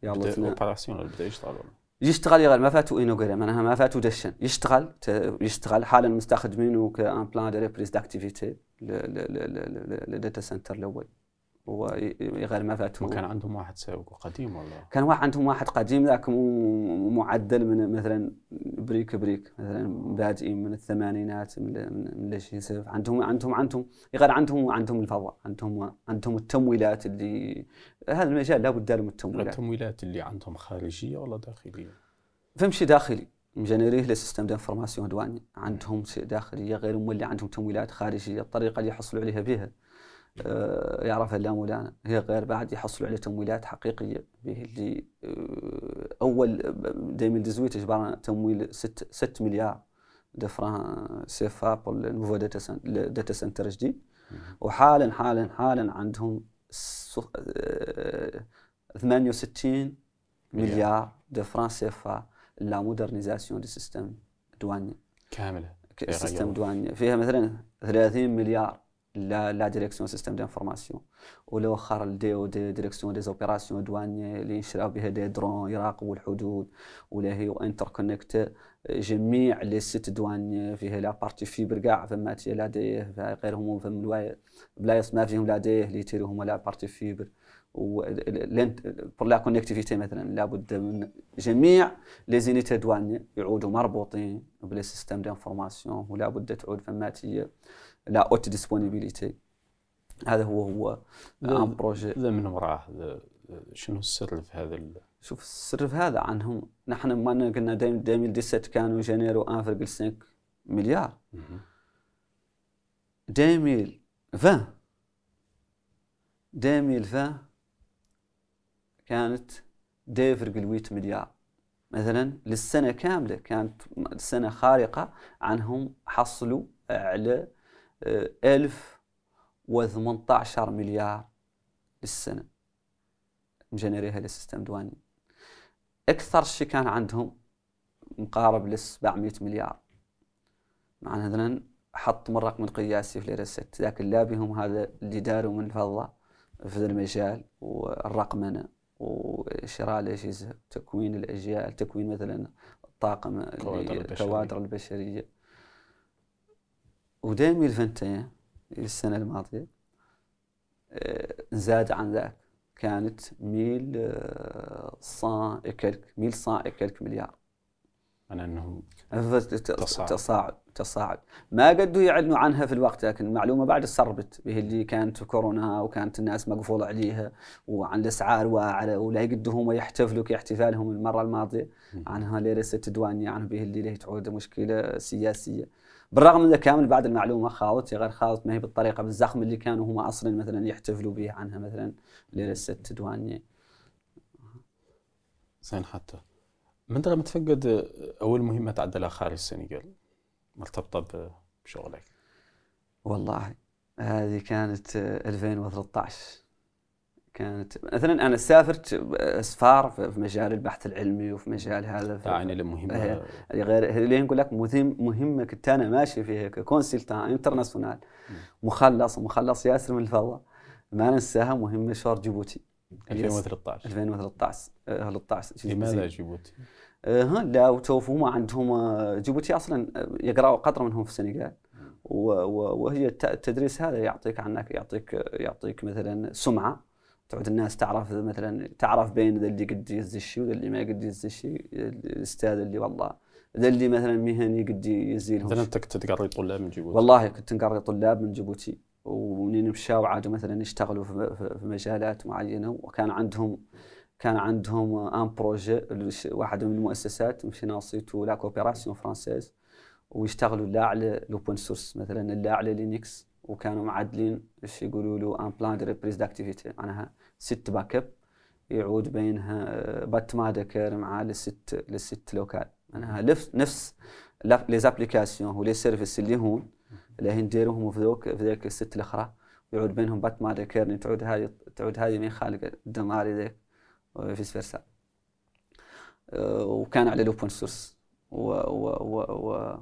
يلا opérationnel بدأ يشتغل
يشتغل يغير ما فاتو انوغري معناها ما فاتو دشن. يشتغل يشتغل. حالا مستخدمينه كان plan de reprise d'activité لل data center الأول. هو غير ما فاتوا.
كان عندهم واحد سابق قديم ولا
كان واحد عندهم واحد قديم ذاك معدل من مثلا بريك بريك مثلا بادئين من الثمانينات من ليش يسف عندهم عندهم عندهم غير عندهم عندهم الفضاء عندهم عندهم التمويلات اللي هذا المجال لابد لهم التمويلات.
التمويلات اللي عندهم خارجية ولا داخلية؟
فهم شيء داخلي. مجنريه لسيستم دانفورماسيون دواني عندهم شيء داخليه غير مولي عندهم تمويلات خارجية الطريقة اللي يحصلوا عليها بها. يعرفها لا مولانا. هي غير بعد يحصلوا على تمويلات حقيقية. به اللي آه، أول 2018 جبرنا تمويل 6 6 مليار de francs CFA pour nouveau data center جديد وحالا حالا حالا عندهم 68 آه، مليار de francs CFA la modernisation des systèmes douaniers
كاملة.
systèmes douaniers فيها مثلا 30 مليار la la direction système d'information ال DOD direction des opérations douanières اللي يشراو بها des drones يراقبوا الحدود ولا هي انتر كونيكت جميع لي سيت دواني فيها لا بارتي فيبر كاع فما لا دي غيرهم فما بلايص ما فيهم لا دي اللي يتيروهم لا بارتي فيبر و بور لا كونيكتيفيتي مثلا لابد من جميع لي زينيتي دواني يعودوا مربوطين بلي سيستم دانفورماسيون ولا بد تعود فماتي لا اوت ديسبونيبيليتي هذا هو هو ان بروجي
ذا من وراه شنو السر في هذا
شوف السر في هذا عنهم نحن ما قلنا 2017 كانوا جانيرو 1.5 مليار. 2020 2020 كانت 2.8 مليار. مثلا للسنة كاملة كانت سنة خارقة عنهم حصلوا على 1018 مليار للسنة. مجنريها لل système douanier. أكثر شيء كان عندهم مقارب ل 700 مليار. معنى مثلا حط من رقم قياسي في ليرست ذاك اللابهم هذا اللي داروا من الفضة في المجال والرقمنة وشراء الأجهزة تكوين الأجيال تكوين مثلا الطاقم الكوادر البشرية. و 2021 السنة الماضية آه، زاد عن ذاك. كانت ميل صان إكلك ميل صان إكلك مليار.
أنا أنهم
تصاعد. تصاعد تصاعد. ما قدوا يعلنوا عنها في الوقت لكن المعلومة بعد سربت به اللي كانت كورونا وكانت الناس مقفولة عليها وعن الأسعار واعرة ولا يقدوا هم يحتفلوا كاحتفالهم المرة الماضية. عنها ليرة دوانية عنه به اللي تعود مشكلة سياسية. بالرغم من كامل بعد المعلومة خاضت غير خاضت ما هي بالطريقة بالزخم اللي كانوا هم أصلا مثلا يحتفلوا به عنها مثلا ليله ست دوانية
زين حتى. من ما تفقد أول مهمة تعدلها خارج السنغال مرتبطة بشغلك؟
والله هذه كانت 2013 كانت مثلا أنا سافرت أسفار في مجال البحث العلمي وفي مجال هذا
تعني مهمه
غير اللي نقول لك مهمة كنت أنا ماشي فيها consultant international مخلص ومخلص ياسر من الفضاء. ما ننساها مهمة شور جيبوتي.
2013
2013 13
لماذا جيبوتي؟
أه لا وتوف هم عندهم آه، جيبوتي أصلا يقرأوا قطر منهم في السنغال. وهي التدريس هذا يعطيك عنك يعطيك يعطيك مثلا سمعة. تعود الناس تعرف مثلا تعرف بين ذا اللي قد يهز الشيء وذا اللي ما قد يهز الشيء الأستاذ اللي والله ذا اللي مثلا مهني قد يزي لهم
مثلا أنت كنت تقري طلاب من جيبوتي.
والله كنت نقري طلاب من جيبوتي ومنين مشاو عادوا مثلا يشتغلوا في مجالات معينة وكان عندهم كان عندهم un projet واحد من المؤسسات مشي ناصيتو la coopération française ويشتغلوا لا على l'open source مثلا لا على Linux وكانوا معدلين إيش يقولوا له un plan de reprise d'activité معناها site backup يعود بينها آه، battement de cœur مع le site le site local معناها نفس les applications و les services اللي هون اللي نديروهم في ذوك في ذيك ال site الأخرى. يعود بينهم battement de cœur تعود هاي تعود هاي مين خالق ال démarrer ذيك و vice versa آه، وكان على ال open source و, و, و, و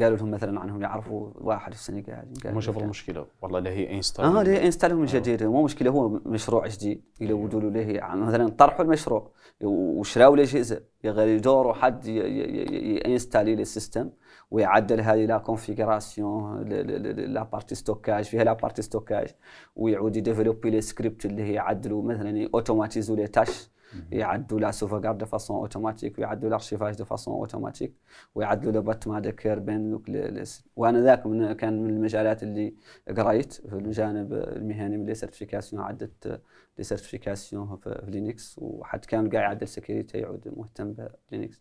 قالوا لهم مثلا عنهم يعرفوا واحد في السنغال
ما شافوا المشكلة. والله اللي هي installe
آه اللي هي installe من جديد. مو مشكلة هو مشروع جديد. يلودوا له له مثلا طرحوا المشروع. وشراوا له جزء يغير يدوروا حد ي installer les systèmes ويعدل هذه la configuration la partie stockage فيها la partie stockage ويعود ي développer les scripts اللي هي يعدلوا مثلا automatiser les tâches يعدوا la sauvegarde de façon automatique ويعدوا l'archivage de façon automatique ويعدلوا لو دكر بين وأنا ذاك من كان من المجالات اللي قريت في الجانب المهني من les certifications عدت les certifications في Linux وحد كان قاعد يعدل security يعود مهتم ب Linux.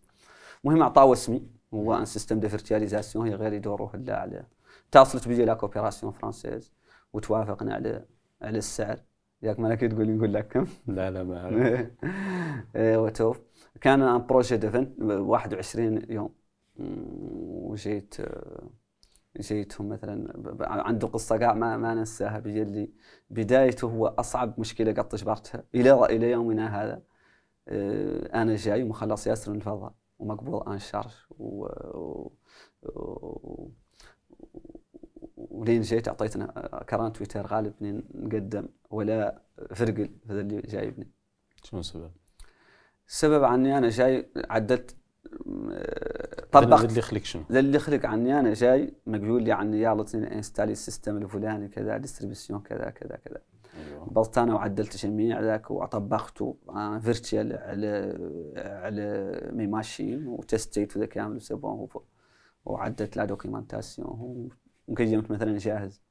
المهم عطاو اسمي هو un système de virtualisation هي غير يدوروا هلا على اتصلت بيجي la coopération française وتوافقنا على على السعر. ياك مالك تقول لي نقول لك. كم
لا لا ما
إيه، وتوف. كان un projet de vingt 21 يوم. وجيت جيتهم مثلا عنده قصه قاع ما ما ننساها. بيجي لي بدايته هو أصعب مشكلة قد جبرتها إلى إلى يومنا هذا. إيه، أنا جاي ومخلص ياسر من الفضاء ومقبوض آن شارج و... و... ولين جيت أعطيتنا كران تويتر غالب نقدم ولا فرقل هذا اللي جايبني
شنو السبب؟
السبب عني أنا جاي عدلت
طبقت اللي يخلق شنو؟
اللي يخلق عني أنا جاي مقول لي عني يلا installer le système الفلاني كذا distribution كذا كذا كذا أيوة. بلطت أنا وعدلت جميع ذاك وطبقته virtual على على mes machines و testيت كامل c'est bon وعدلت la documentation وقيمت مثلا جاهز.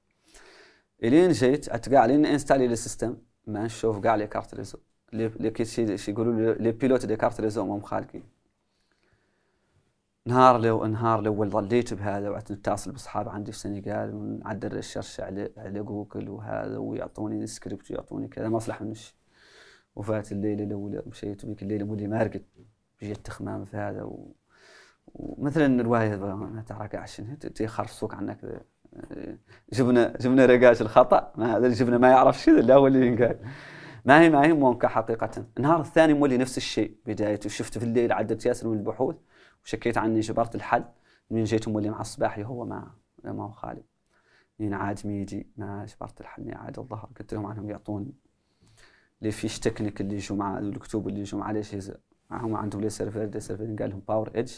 إلين جيت اتقع لين installer le système ما نشوف كاع les cartes réseau. لي كي يقولوا les pilotes des cartes réseau ما خالقين نهار لو نهار الأول ظليت بهذا وقعدت نتصل بأصحاب عندي في السنغال ونعدل ال recherche على على جوجل وهذا ويعطوني سكريبت ويعطوني كذا ما أصلح من شيء وفات الليلة الاولى مشيت بيك الليلة مولي ما رقد جيت تخمام في هذا و... ومثلا الرواية ما تعرف عشان تيخرصوك عنك جبنا جبنا رقاش الخطأ ما هذا جبنا ما يعرف شيء الا هو اللي ينقال. ما هي ما هي مونكا حقيقة. النهار الثاني مولي نفس الشيء بدايته. شفت في الليل عدت ياسر من البحوث وشكيت عني جبرت الحل. من جيت مولي مع الصباح هو ما ما هو خالد من عاد ميجي ما جبرت الحل عاد الظهر. قلت لهم عنهم يعطوني لي فيش تكنيك اللي يجوا مع الكتب اللي يجوا مع ليش هم عندهم لي سيرفر دي سيرفر قال لهم باور ايدج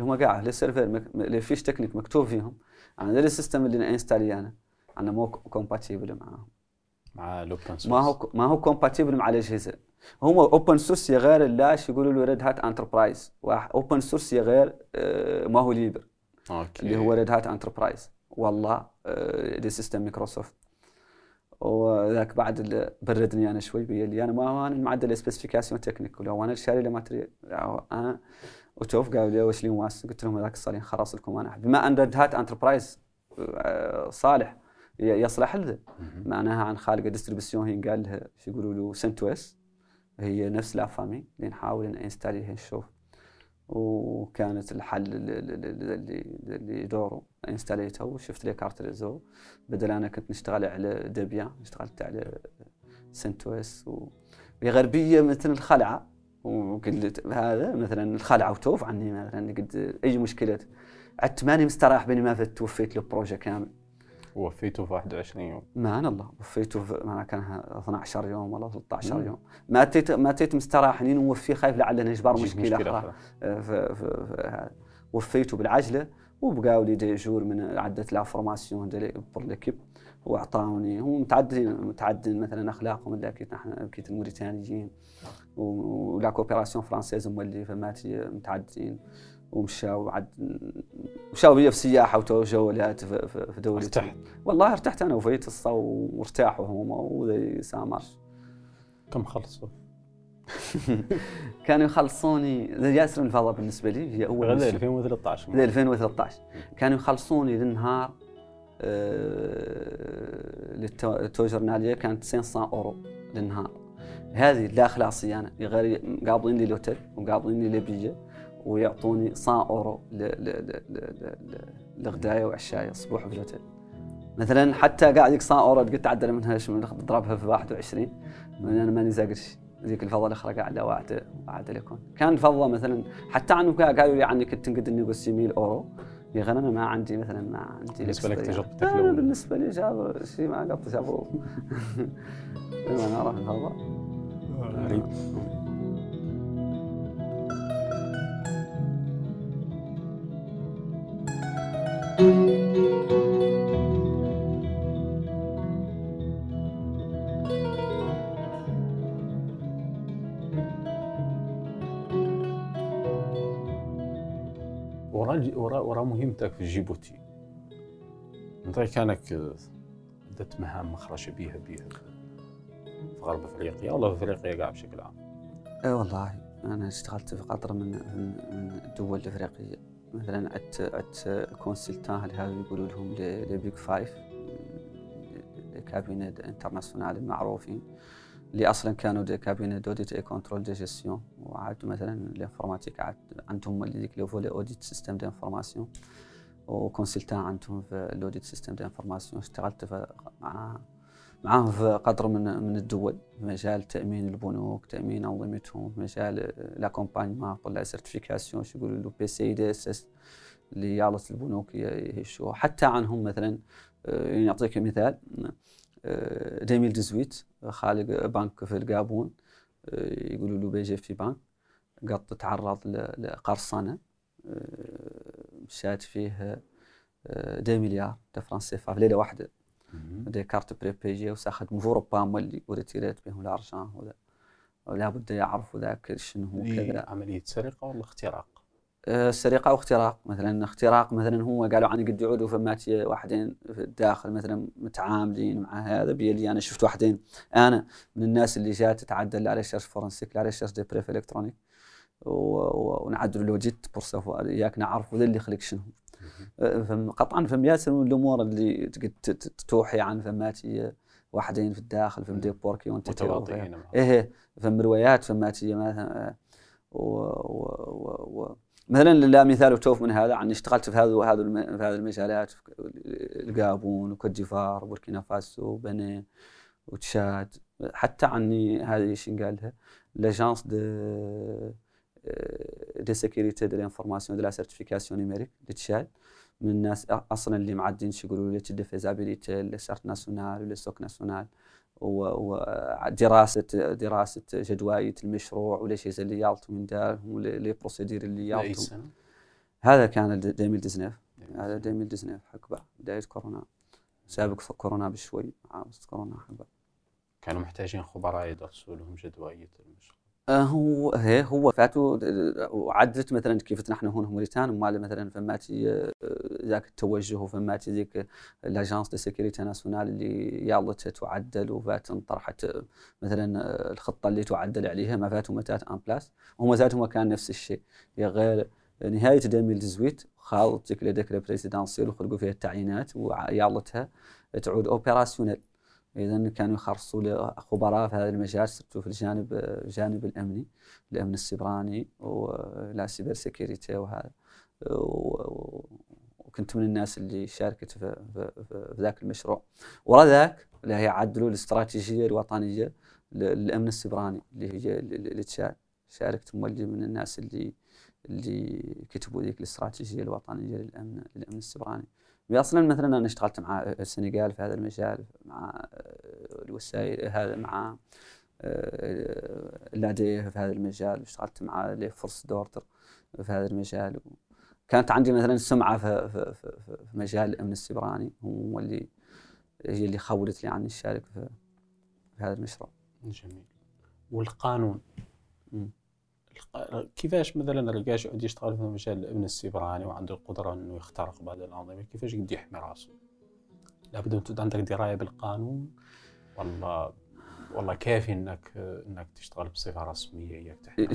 هم قاعد les serveurs les fiches techniques مكتوب فيهم. أنا ال système اللي installé أنا أنا مو compatible معاهم.
مع ال open source
ما هو ما هو compatible مع الاجهزه هم open source يا غير اللاش يقولوا له Red Hat Enterprise open source يا غير آه، ما هو libre.
OK.
اللي هو Red Hat Enterprise والله des systèmes Microsoft وذاك بعد بردني أنا شوي بيقول لي أنا ما أنا معدل spécifications techniques. ولا أنا شاري له matériel أنا وشوف قالوا لي وش لي مواس قلت لهم هذاك الصالين خلاص لكم أنا. بما أن ريد هات انتربرايز صالح يصلح لذا معناها عن خالق ديستريبيسيون هي قال لها شو يقولوا له سنتويس هي نفس لا فامي نحاول نستالي نشوف وكانت الحل اللي اللي دوره انستاليته وشفت لي كارت ريزو بدل أنا كنت نشتغل على ديبيان اشتغلت على CentOS وهي غربيه مثل الخلعة. وقلت هذا مثلا الخلعه وتوف عني مثلا قد اي مشكلة؟ عدت ماني مستراح بيني ما توفيت له projet كامل.
وفيته في 21 يوم.
مان الله وفيته في ما كان 12 يوم ولا 13 مم. يوم. ما اتيت ما اتيت مستراح إني نوفيه خايف لعله نجبر مشكلة, مشكلة أخرى. آه، وفيته بالعجلة وبقاو لي deux jours من عدة la formation بور ليكيب. واعطاوني هم متعددين متعددين مثلا أخلاقهم أكيد نحن أكيد الموريتانيين. ولا كوبيراسيون فرانسيز مولي فماتي متعددين ومشاو عد مشاو بيا في سياحه وجولات في, في دولتي.
ارتحت.
والله ارتحت أنا وفيت وارتاحوا هم وذي سامرش
كم خلصوا؟
كانوا يخلصوني ياسر الفضاء بالنسبة لي هي
أول 2013
2013 كانوا يخلصوني للنهار آه للتوجرناليه كانت 500 أورو للنهار. هذه لا خلاصي أنا. غير قابضين لي الاوتيل وقابضين لي ليبيه ويعطوني 100 اورو لغداية وعشاية صبوح في الاوتيل مثلا حتى قاعد يقصى اورا قلت تعدل منها ضربها في 21 أنا ماني زاقرش ذيك الفضة الأخرى قاعدة واعد واعد يكون كان فضة مثلا حتى عنه قالوا لي عني كنت نقد إني 100 أورو. يا غير أنا ما عندي مثلا ما عندي
بالنسبة لك تجربتك
أنا بالنسبة لي جاب شيء ما قط شافوا أنا أروح الفضاء غريب.
ورا ورا مهمتك في جيبوتي. انت كانك عدة مهام مخرجة بيها بيها. في غرب افريقيا ولا في افريقيا قاعد بشكل عام؟
إي والله أنا اشتغلت في قطر من من الدول الافريقيه مثلا عدت عدت consultant هذا يقولوا لهم les Big Five cabinets internationaux المعروفين اللي أصلا كانوا des cabinets d'audit et contrôle de gestion وعاد مثلا ال informatique عاد عندهم ذيك le volet audit système d'information و consultant عندهم في ال audit système d'information اشتغلت مع معاهم في قطر من من الدول. في مجال تأمين البنوك تأمين أنظمتهم في مجال l'accompagnement pour la certification شو يقولوا له PCI DSS اللي يالص البنوك يهشوا حتى عنهم مثلا آه، نعطيك مثال 2018 آه، خالق بنك في الجابون آه، يقولوا له بي جي في بنك قط تعرض لقرصنة مشات فيه 2 مليار سيفا في ليلة واحدة. دي كارت بريبيجي وساخد مفوروبا مولي وريتيريت بهم الأرجان ولا بد يعرفوا ذاك شنو هو كذا.
عملية سرقة ولا اختراق؟
أه سرقة أو اختراق. مثلا اختراق مثلا هو قالوا عني قد يعودوا فماتي واحدين في الداخل مثلا متعاملين مع هذا. بيلي أنا شفت واحدين. أنا من الناس اللي جات تتعدل على ريشيرش فورنسيك على ريشيرش دي بريف إلكترونيك. ونعدلوا لو جيت بورسافو ياك نعرف ذا اللي خلق شنو. قطعا فم ياسر من الأمور اللي توحي عن فماتي واحدين في الداخل فم دي بوركي وانت إيه فم روايات فماتي مثلا و, و, و, و مثلا لا مثال توف من هذا عن اشتغلت في هذا وهذا في هذه المجالات في الجابون وكوت ديفار وبوركينا فاسو وبنين وتشاد حتى عني هذه إيش قالها لاجانس دو دي سيكوريتي دو لانفورماسيون دو لا سيرتيفيكاسيون نيميريك لتشاد من الناس أصلا اللي معدين يقولوا لي تدي فيزابيليتي لسارت ناسيونال ولا سوك ناسيونال ودراسه دراسة جدوايه المشروع ولا شيء اللي يالطوا من دارهم لي بروسيدير اللي يالطوا هذا كان 2019 هذا 2019 حقبة. بداية كورونا. سابق كورونا بشوي. مع كورونا حقبة.
كانوا محتاجين خبراء يدرسوا لهم جدوائيه المشروع.
هو هي هو فاتوا وعدت مثلا كيف نحن هون موريتان مال مثلا فماتي آه، ذاك التوجه وفماتي ذيك l'agence de sécurité nationale اللي يالت تعدل وفات انطرحت مثلا آه، الخطة اللي تعدل عليها ما فاتوا متات en place وهم ذاتهم كان نفس الشيء. غير نهاية 2018 خاضت ذيك le décret présidentiel وخلقوا فيها التعيينات ويالتها تعود opérationnelle اذا كانوا يخرصوا خبراء في هذا المجال surtout في الجانب الجانب الأمني الأمن السبراني و la cybersécurité وهذا. وكنت من الناس اللي شاركت في, في, في ذاك المشروع ورا ذاك اللي هي عدلوا الاستراتيجيه الوطنيه للامن السبراني اللي هي اللي تشارك شاركت مولي من الناس اللي اللي كتبوا ذيك الاستراتيجيه الوطنيه للامن للامن السبراني أصلا مثلا أنا اشتغلت مع السنغال في هذا المجال مع الوسائل هذا مع l'ADIE في هذا المجال. اشتغلت مع les forces de l'ordre في هذا المجال. كانت عندي مثلا سمعة في, في, في, في مجال الأمن السبراني. هو اللي هي اللي خولت لي عن الشارك في, في هذا المشروع.
جميل. والقانون؟ كيفاش مثلا الرجاش يقعد يشتغل في مجال الأمن السيبراني وعنده القدرة إنه يخترق بعض الأنظمة كيفاش يقدر يحمي راسه؟ لابد أن عندك دراية بالقانون؟ والله والله كافي إنك إنك تشتغل بصفة رسمية إياك تحمي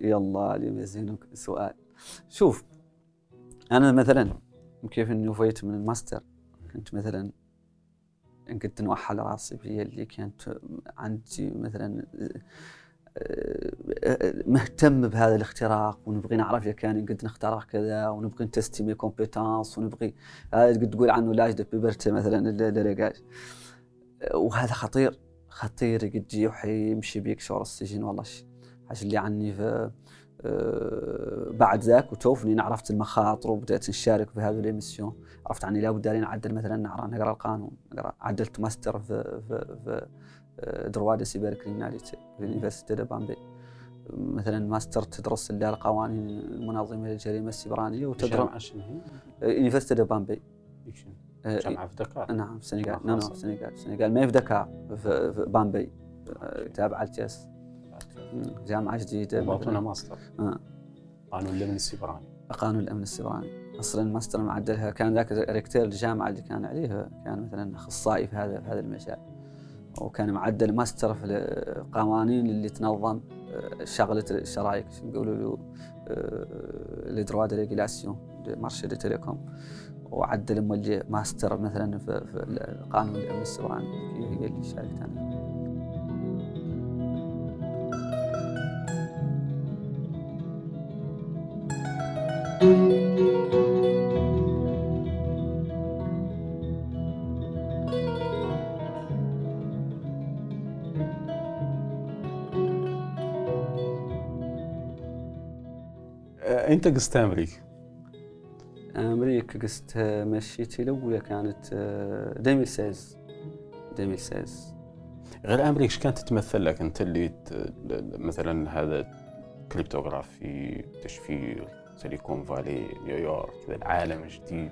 يلا اليوم يزينك سؤال. شوف أنا مثلا كيف إني وفيت من الماستر كنت مثلا كنت نوحل راسي في اللي كانت عندي مثلا مهتم بهذا الاختراق ونبغي نعرف إذا كان قد نخترق كذا ونبغي نتستيمي كومبيتونس ونبغي هذا قد تقول عنه لاج دو بيبرتي مثلا الريقاج وهذا خطير خطير قد يجي وحيمشي بيك شور السجن والله حاجة اللي عني في آه، بعد ذاك وتوفني عرفت المخاطر وبدأت نشارك في هذه ال émissions. عرفت عني لابد علينا نعدل مثلا نقرأ القانون نقرأ عدلت ماستر في في في droit de cybercriminalité في ال université de Bambey. مثلا ماستر تدرس القوانين المنظمة للجريمه السيبرانيه
وتدرس
université de Bambey.
جامعة في دكار.
نعم في السنغال نعم في السنغال السنغال ما في دكار؟ في بامبي. تابعه لتيس جامعة جديدة.
باطنه ماستر.
آه.
قانون الأمن السيبراني.
قانون الأمن السيبراني. أصلا الماستر معدلها كان ذاك recteur الجامعة اللي كان عليه كان مثلا أخصائي في هذا في هذا المجال. وكان معدل ماستر في القوانين اللي تنظم آه، شغلة الشرايك يقولوا له le droit de régulation des marchés des télécoms. وعدل ماستر مثلا في, قانون الامن السيبراني هي اللي شاركت أنا
أنت قست أمريكا.
أمريكا قست مشيتي الاولى كانت 2016 2016
غير أمريكا إيش كانت تتمثل لك أنت اللي مثلا هذا cryptographie تشفير سيليكون فالي نيويورك كذا العالم الجديد؟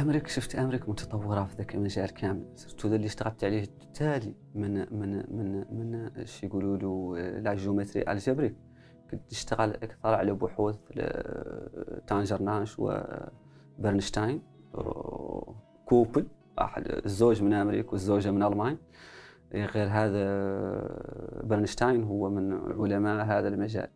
أمريكا شفت أمريكا متطورة في ذاك المجال كامل. صرت اللي اشتغلت عليه التالي من من من من إيش يقولوا له la géométrie algébrique. كنت اشتغل أكثر على بحوث Tanja Lange وبرنشتاين couple احد الزوج من أمريكا والزوجة من ألمانيا. غير هذا برنشتاين هو من علماء هذا المجال.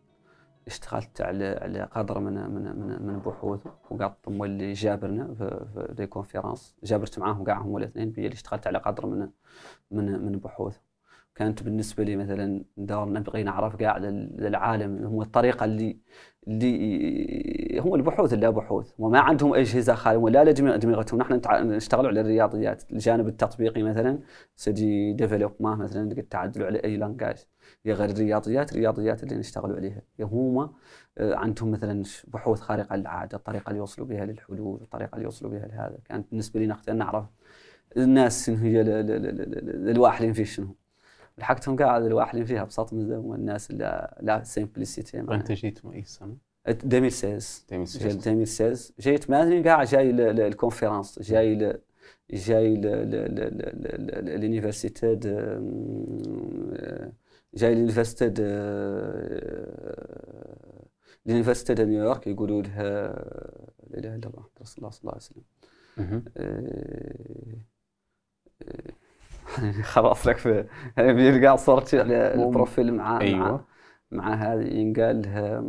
اشتغلت على على قدر من من من, من بحوثه وقعدت مولي جابرنا في, des conférences. جابرت معاهم كاع هم الاثنين اللي اشتغلت على قدر من من من بحوثه. كانت بالنسبة لي مثلا دور نبغي نعرف كاع للعالم هو الطريقة اللي اللي هم البحوث اللي بحوث وما عندهم اجهزه خارجه ولا أدمغتهم. نحن نشتغلوا على الرياضيات. الجانب التطبيقي مثلا سيدي ديفلوبمون مثلا تعدلوا على أي لانجاج هي غير الرياضيات الرياضيات اللي نشتغلوا عليها. هما آه، عندهم مثلا بحوث خارقة للعادة الطريقة اللي يوصلوا بها للحلول الطريقة اللي يوصلوا بها لهذا. كانت بالنسبة لي نعرف الناس شنو هي الواحدين في شنو. لحقتهم قاعد الواحدين فيها بساط من الناس لا لا سيمبليسيتي
أنت جيت اي سنه؟
2016 2016 جيت ماني قاعد جاي الكونفرنس جاي ل جاي لونيفرسيتي جاي لونيفرسيتي لونيفرسيتي دو نيويورك يقولوا لها لا إله إلا الله رسول الله صلى الله عليه وسلم. خلاص لك في يعني بيلقى صورتي على البروفيل مع
أيوة.
مع مع هذه ينقال لها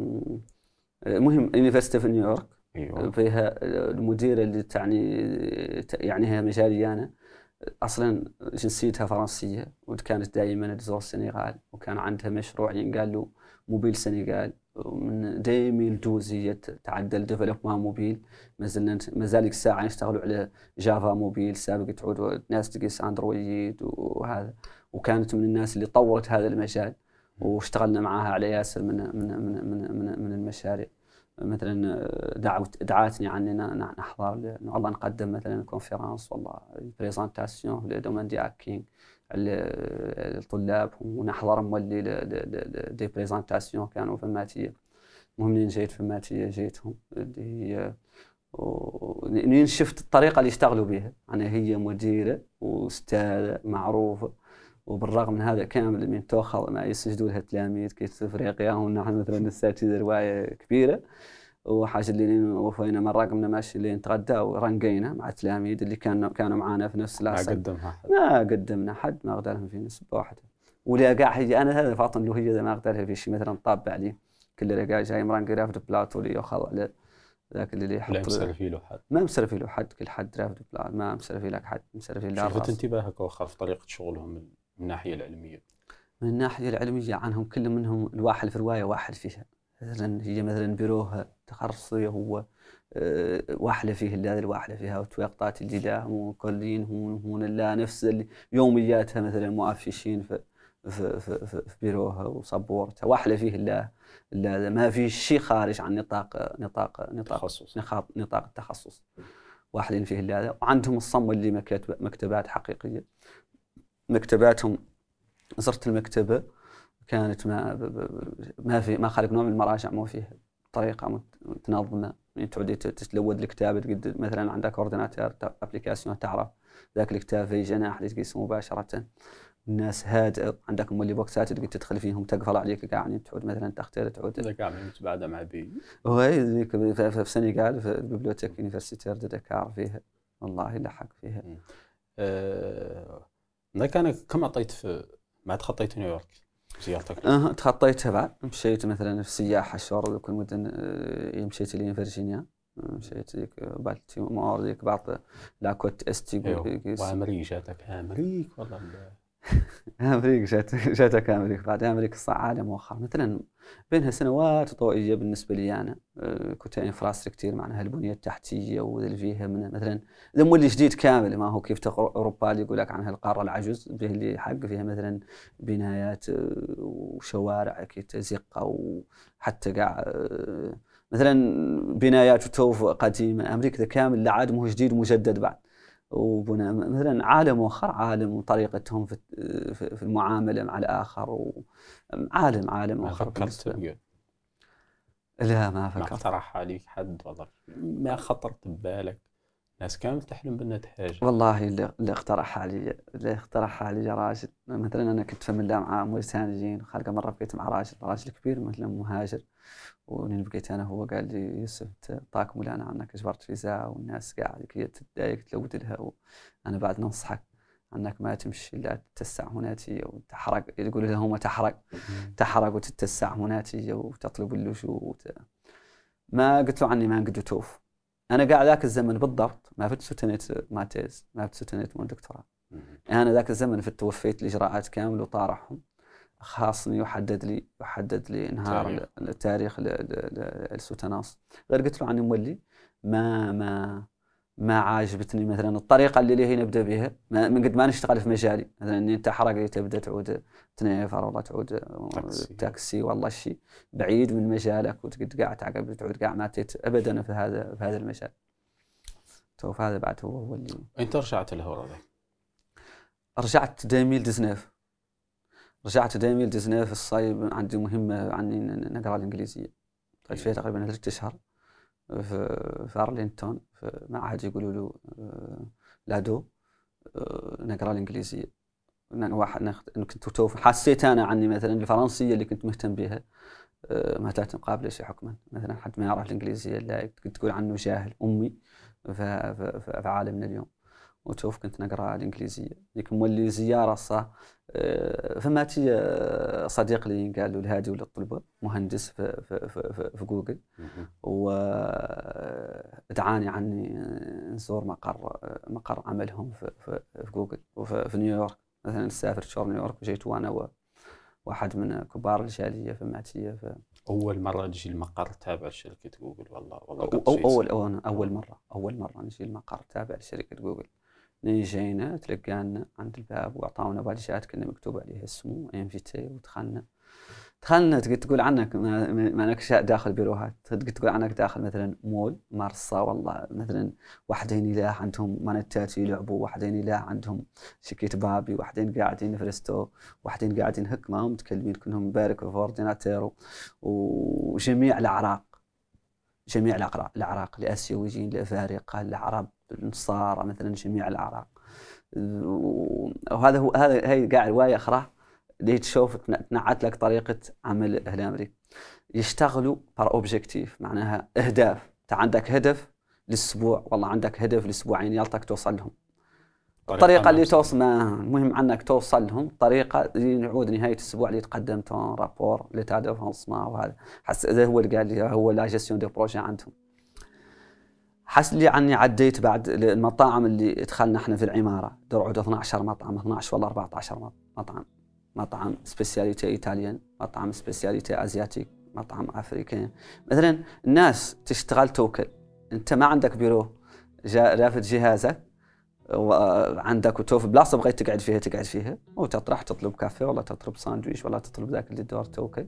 مهم يونيفرستي في نيويورك
أيوة.
فيها المديرة اللي تعني يعنيها مجاليانه أصلا جنسيتها فرنسية وكانت دائما تزور السنغال وكان عندها مشروع ينقال له Mobile Sénégal من دايمين هي تعدل développement mobile. مازلنا مازال ديك الساعة نشتغلوا على Java mobile سابق تعود ناس تقيس أندرويد وهذا. وكانت من الناس اللي طورت هذا المجال واشتغلنا معها على ياسر من من من من, من, من المشاريع. مثلا دعوت دعاتني عننا نحضر والله نقدم مثلا conférence والله présentation في domaine du hacking الطلاب ونحضر مولي دي بريزونتاسيون كانوا فماتية مهم جيت فماتية جيتهم. اللي هي منين شفت الطريقة اللي يشتغلوا بها أنا هي مديرة وأستاذة معروفة وبالرغم من هذا كامل من تأخذ ما يسجدوا لها تلاميذ كي في إفريقيا ونحن مثلا اساتذه روايه كبيرة. وحاجه اللي وفينا مره قمنا ماشي اللي نتغدى ورنقينا مع التلاميذ اللي كانوا كانوا معنا في نفس
العصر. ما قدمها
حد ما قدمنا حد ما قدرهم في نسبة واحدة. ولا هي أنا هذا فاطن له هي ما قدرها في شيء مثلا طابع لي كل كاع جاي مرنقي رافد بلاتو اللي ياخذ على ذاك اللي يحط لا
مسرفي له حد.
ما مسرفي له حد كل حد رافد بلاتو ما مسرفي لك حد مسرفي
له شفت انتباهك وخر في طريقة شغلهم من الناحية العلمية.
من الناحية العلمية عنهم كل منهم الواحد في رواية واحد فيها. مثلا هي مثلا بيروها تخصصي هو آه، واحدة فيه هذا الواحده فيها وتويقطات الجداه وكلين هون هون لا نفس اللي يومياتها مثلا مؤفشين في في في, في, بيروها وصبورتها واحدة فيه الله لا ما في شيء خارج عن نطاق نطاق نطاق
تخصص.
نطاق, نطاق التخصص. واحدين فيه هذا. وعندهم الصم اللي مكتب- مكتبات حقيقية. مكتباتهم زرت المكتبة كانت ما ما في ما خلق نوع من المراجع مو فيه طريقة مت- متنظمه يعني تعودي ت- تتلود الكتاب تقد مثلا عندك ordinateur application تعرف. ذاك الكتاب في جناح تقيسه مباشرة. الناس هادئه عندك مولي بوكسات تقدر تدخل فيهم تقفل عليك قاعد تعود مثلا تختار تعود
هذا قاعد متباعدة مع بي.
وهي ذيك في السنغال في ال bibliothèque universitaire de Dakar فيها. والله لحق فيها.
آه... ذاك أنا كم عطيت في ما تخطيت نيويورك؟ زيارتك.
أه تخطيتها بعد مشيت مثلا في سياحة شهور ذوك المدن آه، مشيت لين فيرجينيا. آه، مشيت ذيك بالتيمور ذيك بعض la côte est يقول
أيوه وأمريكا جاتك. امريك والله ال-
أمريكا جات جاتك أمريكا بعد أمريكا صعدة مؤخرا مثلا بينها سنوات ضوئيه بالنسبة لي أنا آه، كنت infrastructure معناها البنيه التحتية واللي فيها من مثلا مولي جديد كامل ما هو كيف أوروبا اللي يقول لك عنها القاره العجوز اللي حق فيها مثلا بنايات آه، وشوارع تزقة وحتى قاع آه، مثلا بنايات وتوف قديمة. أمريكا كامل لا عاد مو جديد مجدد بعد. وبناء مثلا عالم آخر عالم وطريقتهم في في في المعاملة مع الآخر و عالم عالم
ما فكرت تبقى
لا ما
ما
فكرت.
اقترح عليك حد والله. ما خطرت ببالك؟ ناس كامل تحلم تهاجر
والله اللي, اللي اقترح علي اللي اقترح علي راجل مثلا أنا كنت فمن مع موريتانيين خارجه مرة بقيت مع راجل راجل كبير مثلا مهاجر. ولين بقيت أنا هو قال لي يوسف طاق مولانا عنك اجبرت فيزا والناس قاعد كي تتضايق تلود لها وأنا بعد ننصحك انك ما تمشي لا تتسع هناتي وتحرق يقول لهم تحرق تحرق وتتسع هناتي وتطلب اللجوء وت... ما قلت له عني ما قد توف. أنا قاعد ذاك الزمن بالضبط ما فت ستنت ما تيز ما فت ستنت مو دكتوراه أنا ذاك الزمن فت توفيت الإجراءات كامل وطارحهم. خاصني يحدد لي يحدد لي إنهار
تاريخ.
ال- التاريخ ل- ل- ل- ال soutenance غير قلت له عني مولي ما ما ما عاجبتني مثلا الطريقة اللي هي نبدأ بها ما من قد ما نشتغل في مجالي. مثلا إني أنت حرق تبدأ تعود تنيفر والله تعود
تاكسي.
تاكسي والله شيء بعيد من مجالك وتقعد قاعد تعقب تعود قاعد ما تيت ابدا في هذا في هذا المجال. تو هذا بعد هو هو اللي
أنت رجعت الهورة ذاك
رجعت 2019 رجعت 2019 الصيف عندي مهمة عني نقرأ الإنجليزية. قعدت فيها تقريبا ثلاثة أشهر في في أرلينتون في معهد يقولوا له آه، لادو آه، نقرأ الإنجليزية. ن- واحد إن كنت توف حسيت أنا عني مثلا الفرنسية اللي كنت مهتم بها آه، ما تأتي مقابلة شيء حكما. مثلا حد ما يعرف الإنجليزية لا كنت تقول عنه جاهل أمي في, في, في, في عالمنا اليوم. وتوف كنت نقرأ الإنجليزية. ديك مولي زيارة صح؟ آه، فما تي آه، صديق لي قال له الهادي ولا الطلبة مهندس في في في, في, جوجل. ودعاني عني آه، نزور مقر مقر عملهم في, في, في جوجل. وفي في نيويورك. مثلا سافرت شهر نيويورك وجيت وأنا واحد من كبار الجالية في ماتية. في
أول مرة تجي المقر تابع لشركة جوجل؟ والله والله
أو أو
شيء
أول أول أول مرة أول مرة نجي المقر تابع لشركة جوجل. نجي جينا تلقانا عند الباب وأعطاونا بالشات كنا مكتوب عليها اسمه انفيتي ودخلنا. دخلنا تقول عنك ما, انك داخل بيروهات تقول عنك داخل مثلا مول مرصة والله مثلا واحدين لا عندهم مانتات يلعبوا واحدين لا عندهم شكيت بابي واحدين قاعدين في ريستو واحدين قاعدين هك ما هم متكلمين كلهم مبارك في ordinateur وجميع الأعراق جميع الأعراق الآسيويين الأفارقة العرب النصارى مثلا جميع الأعراق وهذا هو هذا هي قاعد رواية أخرى اللي تشوف تن- تنعت لك طريقة عمل أهل أمريكا يشتغلوا par objectif معناها أهداف أنت عندك هدف للأسبوع. والله عندك هدف لأسبوعين يلطك توصل لهم. الطريقة اللي. توصل ما المهم عنك توصل لهم. طريقة اللي نعود نهاية الأسبوع اللي تقدم ton rapport l'état d'avancement وهذا حس هذا هو اللي قال لي هو la gestion de projet عندهم. حس لي عني عديت بعد المطاعم اللي دخلنا إحنا في العمارة. درعود 12 مطعم 12 ولا 14 مط- مطعم. مطعم spécialité italienne مطعم spécialité asiatique مطعم africain مثلا الناس تشتغل توكل. انت ما عندك بيرو جا رافد جهازك وعندك وتوفي بلاصه بغيت تقعد فيها تقعد فيها. وتطرح تطلب كافيه ولا تطلب ساندويش ولا تطلب ذاك اللي دور توكل.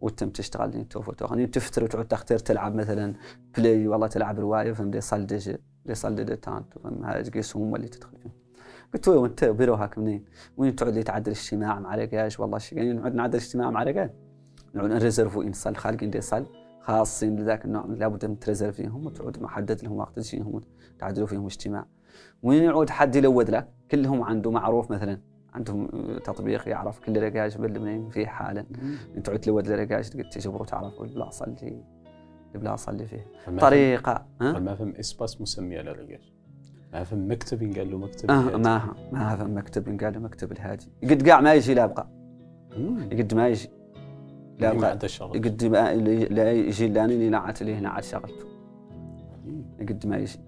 وتم تشتغل لين توفى توخني تفتر وتعود تختار تلعب مثلا بلاي والله تلعب روايه فهم دي صال دي صال دي تانت فهم هاي قيس هم اللي تدخل فيهم. قلت له وانت بيرو هاك منين؟ وين تقعد لي تعدل اجتماع مع رجاج والله شي يعني نقعد نعدل اجتماع مع رجاج نقعد نريزرفو ان صال خالقين دي صال خاصين لذاك النوع لابد من تريزرفيهم وتعود محدد لهم وقت تجيهم تعدلوا فيهم اجتماع. وين يعود حد يلود لك؟ كلهم عنده معروف مثلا عندهم تطبيق يعرف كل رقاش منين في حالا. انت تعود تلود لرقاش تجبروا تعرفوا البلاصه اللي البلاصه اللي فيه.
طريقة؟ ما فهم إسباس مسمي للرقاش. ما فهم مكتب ينقال له مكتب
آه ما ما فهم مكتب ينقال له مكتب الهادي قد قاع ما يجي لا بقى قد ما يجي.
لا بقى قد
ما لا يجي لاني اللي نعت لي هنا عاد شغلته. قد ما يجي.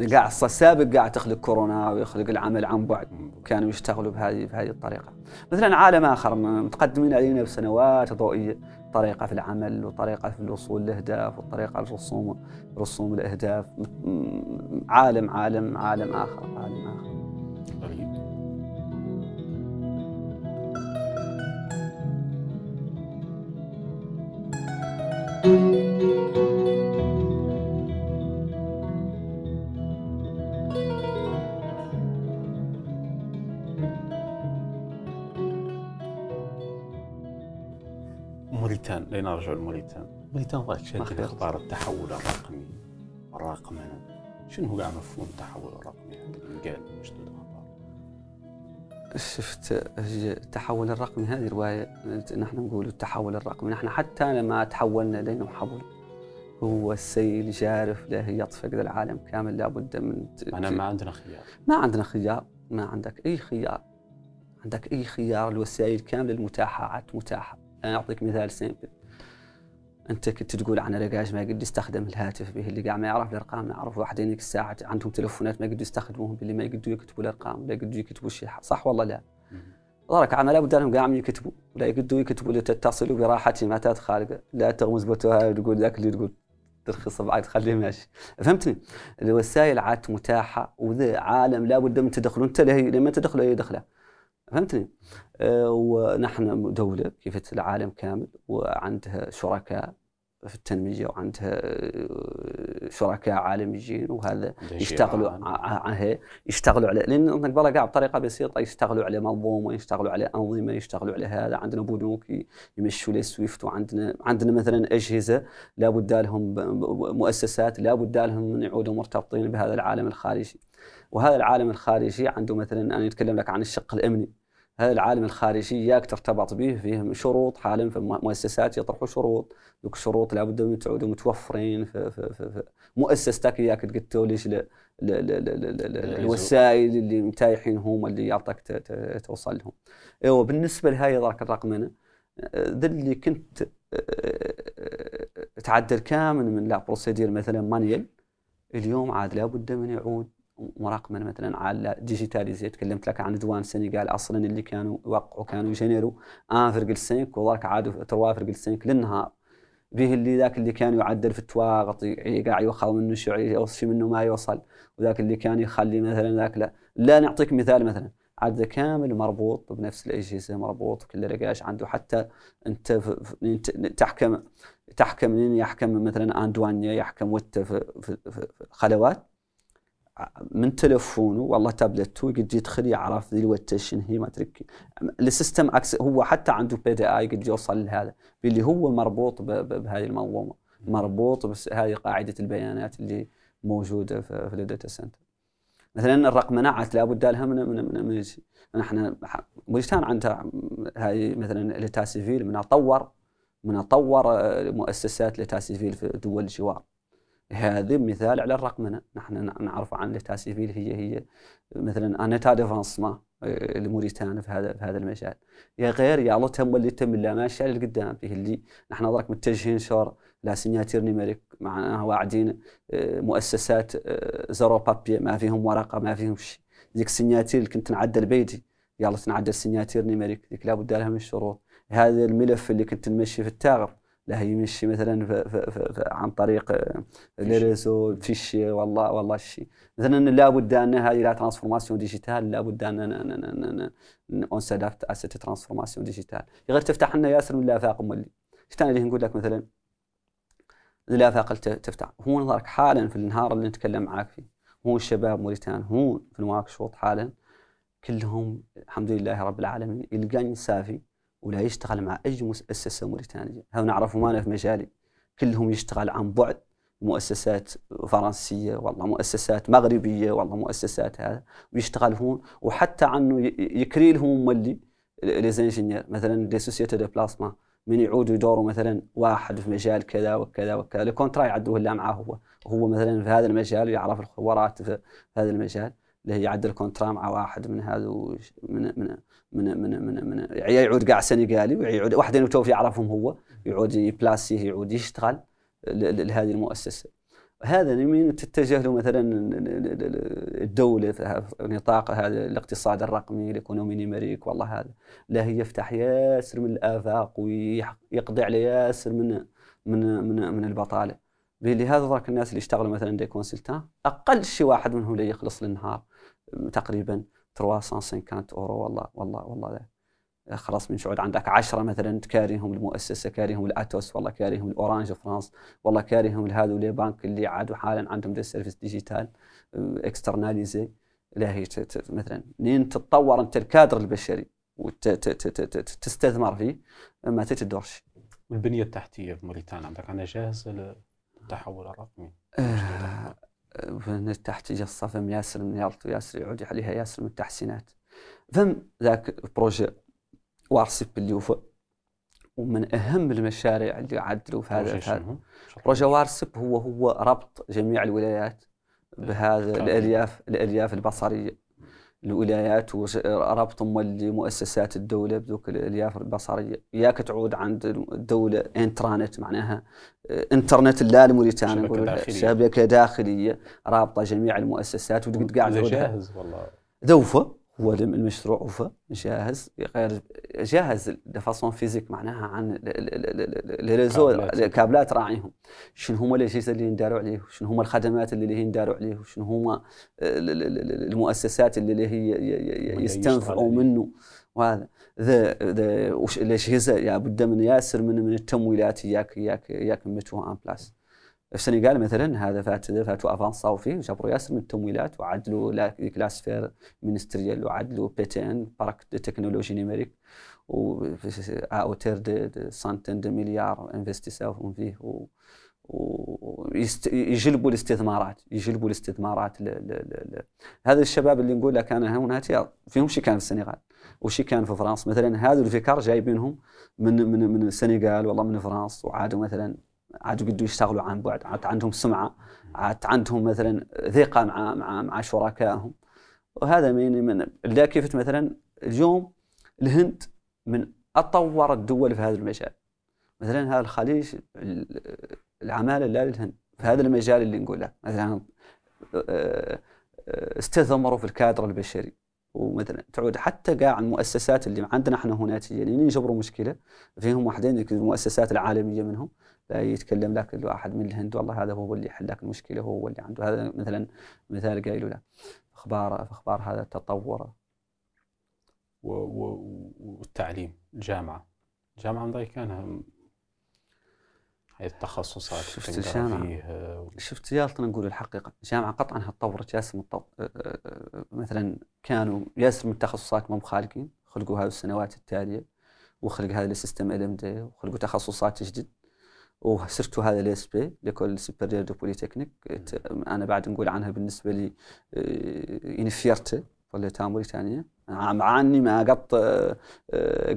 قاع السابق قاعد تخلق كورونا ويخلق العمل عن بعد. كانوا يشتغلوا بهذه بهذه الطريقة. مثلا عالم آخر متقدمين علينا بسنوات ضوئية. طريقة في العمل وطريقة في الوصول لاهداف وطريقة الرسوم رسوم الأهداف. عالم عالم عالم آخر عالم آخر.
موريتان لنرجع لموريتان؟ موريتان ضاك شاد أخبار التحول الرقمي. الرقمنه شنو هو مفهوم التحول الرقمي قال مشدود أخبار
شفت التحول الرقمي هذه رواية نحن نقول التحول الرقمي. نحن حتى لما تحولنا لنا حول هو السيل جارف له يطفق العالم كامل لابد من
أنا ما عندنا خيار.
ما عندنا خيار. ما عندك أي خيار. عندك أي خيار الوسائل كاملة المتاحة عاد متاحة. أنا أعطيك مثال سيمبل. أنت كنت تقول عن رقاش ما يقدر يستخدم الهاتف به اللي قاعد ما يعرف الأرقام يعرف واحد ذيك الساعة عندهم تلفونات ما يقدروا يستخدموهم اللي ما يقدروا يكتبوا الأرقام لا يقدروا يكتبوا شيء. صح ولا لا؟ ضرك عمل لابد لهم قاعد يكتبوا ولا يقدروا يكتبوا لتتصلوا براحتي ما خالقه لا تغمز بتوها وتقول ذاك اللي تقول. ترخص بعد تخليه ماشي. فهمتني؟ الوسائل عاد متاحة وذا عالم لابد من تدخلوا انت لما تدخلوا هي دخلة فهمتني؟ آه، ونحن دولة كيف العالم كامل وعندها شركاء في التنمية وعندها آه، شركاء عالميين وهذا يشتغلوا على يشتغلوا على لأن نقبلها قاعد بطريقة بسيطة يشتغلوا على منظومه يشتغلوا على أنظمة يشتغلوا على هذا. عندنا بنوك يمشوا لي سويفت وعندنا عندنا مثلا أجهزة لابد لهم مؤسسات لابد لهم من يعودوا مرتبطين بهذا العالم الخارجي. وهذا العالم الخارجي عنده مثلا أنا أتكلم لك عن الشق الأمني. هذا العالم الخارجي ياك ترتبط به فيه شروط حاليا في المؤسسات يطرحوا شروط. ذوك الشروط لابد من تعودوا متوفرين في, في, في, في مؤسستك اياك قلت ليش الوسائل اللي متايحين هم اللي يعطيك توصل لهم. إيوه بالنسبة لهاي ذاك الرقمنه ذا اللي كنت تعدل كامل من la procédure مثلا manuelle اليوم عاد لابد من يعود مراقبة مثلا على ديجيتاليزي تكلمت لك عن ديوان السنغال أصلا اللي كانوا يوقعوا كانوا يجنروا 1.5 وذاك عادوا 3.5 للنهار. به اللي ذاك اللي كان يعدل في التواغط قاعد يوخر منه شيء يوصل منه ما يوصل. وذاك اللي كان يخلي مثلا ذاك لا. لا نعطيك مثال مثلا. عاد كامل مربوط بنفس الأجهزة مربوط كل رقاش عنده حتى أنت تحكم تحكم يحكم مثلا اندوانيا يحكم وت في, في, في خلوات. من تلفونه والله تابلته قد يدخل يعرف ذي الوقت شنو هي ما ترك السيستم هو حتى عنده بي دي اي قد يوصل لهذا اللي هو مربوط بهذه المنظومة مربوط بهذه قاعدة البيانات اللي موجودة في الداتا سنتر مثلا الرقمنه لابد لها من من من, من نحن موريتان عندها هاي مثلا التا سيفيل من طور من طور مؤسسات التا سيفيل في دول الجوار. هذا مثال على الرقمنه نحن نعرف عن ليتا سيفيل هي هي مثلا انيتا ديفانسما آه، لموريتان في هذا في هذا المجال. يا غير يا الله تم اللي تم لا ماشي على القدام. فيه اللي نحن ضرك متجهين شور لا سيناتير نيميريك معناها واعدين آه، مؤسسات آه، زرو بابي. ما فيهم ورقة ما فيهم شيء. ذيك ال signature اللي كنت نعدل بيدي يلا نعدل signature numérique ذيك لابد لها من الشروط هذا الملف اللي كنت نمشي في التاغر. لا يمشي مثلا في في في في عن طريق ال réseau فيشي. والله والله الشيء مثلا لابد أن هذه la transformation digitale لابد أن on s'adapte à cette transformation digitale. غير تفتح لنا ياسر من الآفاق مولي شفت أنا اللي نقول لك مثلا الآفاق تفتح؟ هو نظرك حالا في النهار اللي نتكلم معاك فيه. هو الشباب موريتان هون في نواكشوط حالا. كلهم الحمد لله رب العالمين يلقاني سافي. ولا يشتغل مع أي مؤسسة موريتانية. هذا نعرفه ما في مجالي. كلهم يشتغل عن بعد. مؤسسات فرنسية والله مؤسسات مغربية والله مؤسسات هذا. ويشتغل هون. وحتى عنه يكري لهم مولي لي مثلا دي سوسيتي دو بلاسما من يعودوا يدوروا مثلا واحد في مجال كذا وكذا وكذا. الكونترا يعدوه لا معاه هو. هو مثلا في هذا المجال يعرف الخبرات في هذا المجال. اللي يعدل contrat مع واحد من هذا من من من من من, من يعود قاع سنغالي ويعود واحدين توفي يعرفهم هو. يعود ي placer يه يعود يشتغل لهذه المؤسسة. هذا من تتجه له مثلا الدولة في نطاق هذا الاقتصاد الرقمي ال économie numérique والله هذا. لا يفتح ياسر من الآفاق ويقضي على ياسر من من من من البطالة. لهذا ذاك الناس اللي يشتغلوا مثلا des consultants أقل شيء واحد منهم اللي يخلص للنهار تقريبا. 350 أورو والله والله والله ده. خلاص من شعود عندك عشرة مثلا كاريهم المؤسسة كاريهم ال Atos والله كاريهم ال Orange France والله كاريهم les banques اللي عادوا حالا عندهم des services digitaux externalisés لا هي مثلا منين تتطور أنت الكادر البشري وتستثمر فيه ما تتدورش.
والبنية التحتية في موريتانيا عندك أنا جاهزة للتحول الرقمي.
البنية التحتية الصفم ياسر من يالط ياسر يعود عليها ياسر من التحسينات. فم ذاك projet WARCIP اللي هو ومن أهم المشاريع اللي عدلوا في هذا هذا projet WARCIP هو هو ربط جميع الولايات بهذا الالياف الألياف البصرية. الولايات وربطهم مولي مؤسسات الدولة بذوك الالياف البصرية ياك تعود عند الدولة intranet معناها إنترنت لا الموريتاني نقول شبكة داخلية رابطة جميع المؤسسات
وتقعد قاعد جاهز والله.
ذوفة. هو المشروع وفا جاهز غير جاهز de façon physique معناها عن ال réseau الكابلات. راعيهم. شنو هما الأجهزة اللي ينداروا عليه؟ شنو هما الخدمات اللي ينداروا عليه؟ شنو هما المؤسسات اللي هي يستنفعوا منه؟ وهذا. ذا ذا الأجهزة؟ لابد من ياسر من من التمويلات اياك اياك اياك متوها آن بلاس. السنغال مثلا هذا فات فاتوا افانساو فيه جابروا ياسر من التمويلات وعدلوا كلاسفير مينستريال وعدلوا بي تي ان بارك تكنولوجي نيميريك و اوتير دي, سانتين دي مليار انفستيساو فيه و ويجلبوا الاستثمارات يجلبوا الاستثمارات ل ل ل هذا الشباب اللي نقول لك أنا هنا فيهم شي كان في السنغال وشي كان في فرنسا. مثلا هذا الفكر جايبينهم من من من السنغال والله من فرنسا وعادوا مثلا عاد قدوا يشتغلوا عن بعد عاد عندهم سمعة عاد عندهم مثلا ثقة مع مع مع شركائهم. وهذا من من كيف مثلا اليوم الهند من أطور الدول في هذا المجال. مثلا هذا الخليج العمالة لا للهند في هذا المجال اللي نقول لك مثلا آه، آه، استثمروا في الكادر البشري. ومثلا تعود حتى قاع المؤسسات اللي عندنا إحنا هنا يعني يجبروا مشكلة فيهم واحدين المؤسسات العالمية منهم. لا يتكلم لك الواحد من الهند والله هذا هو اللي يحل لك المشكلة هو اللي عنده. هذا مثلا مثال قايله له. أخبار أخبار هذا التطور.
والتعليم الجامعة الجامعة كان هاي التخصصات
شفت الجامعة شفت يالطنا نقول الحقيقة. الجامعة قطعا تطورت ياسر مثلا كانوا ياسر من التخصصات ما خالقين خلقوا هذه السنوات التالية وخلق هذا ال système LMD وخلقوا تخصصات جديد. وصرت هذا ال ESP l'école supérieure de polytechnique أنا بعد نقول عنها بالنسبة لي une fierté طلعتها موريتانيا مع إني ما قط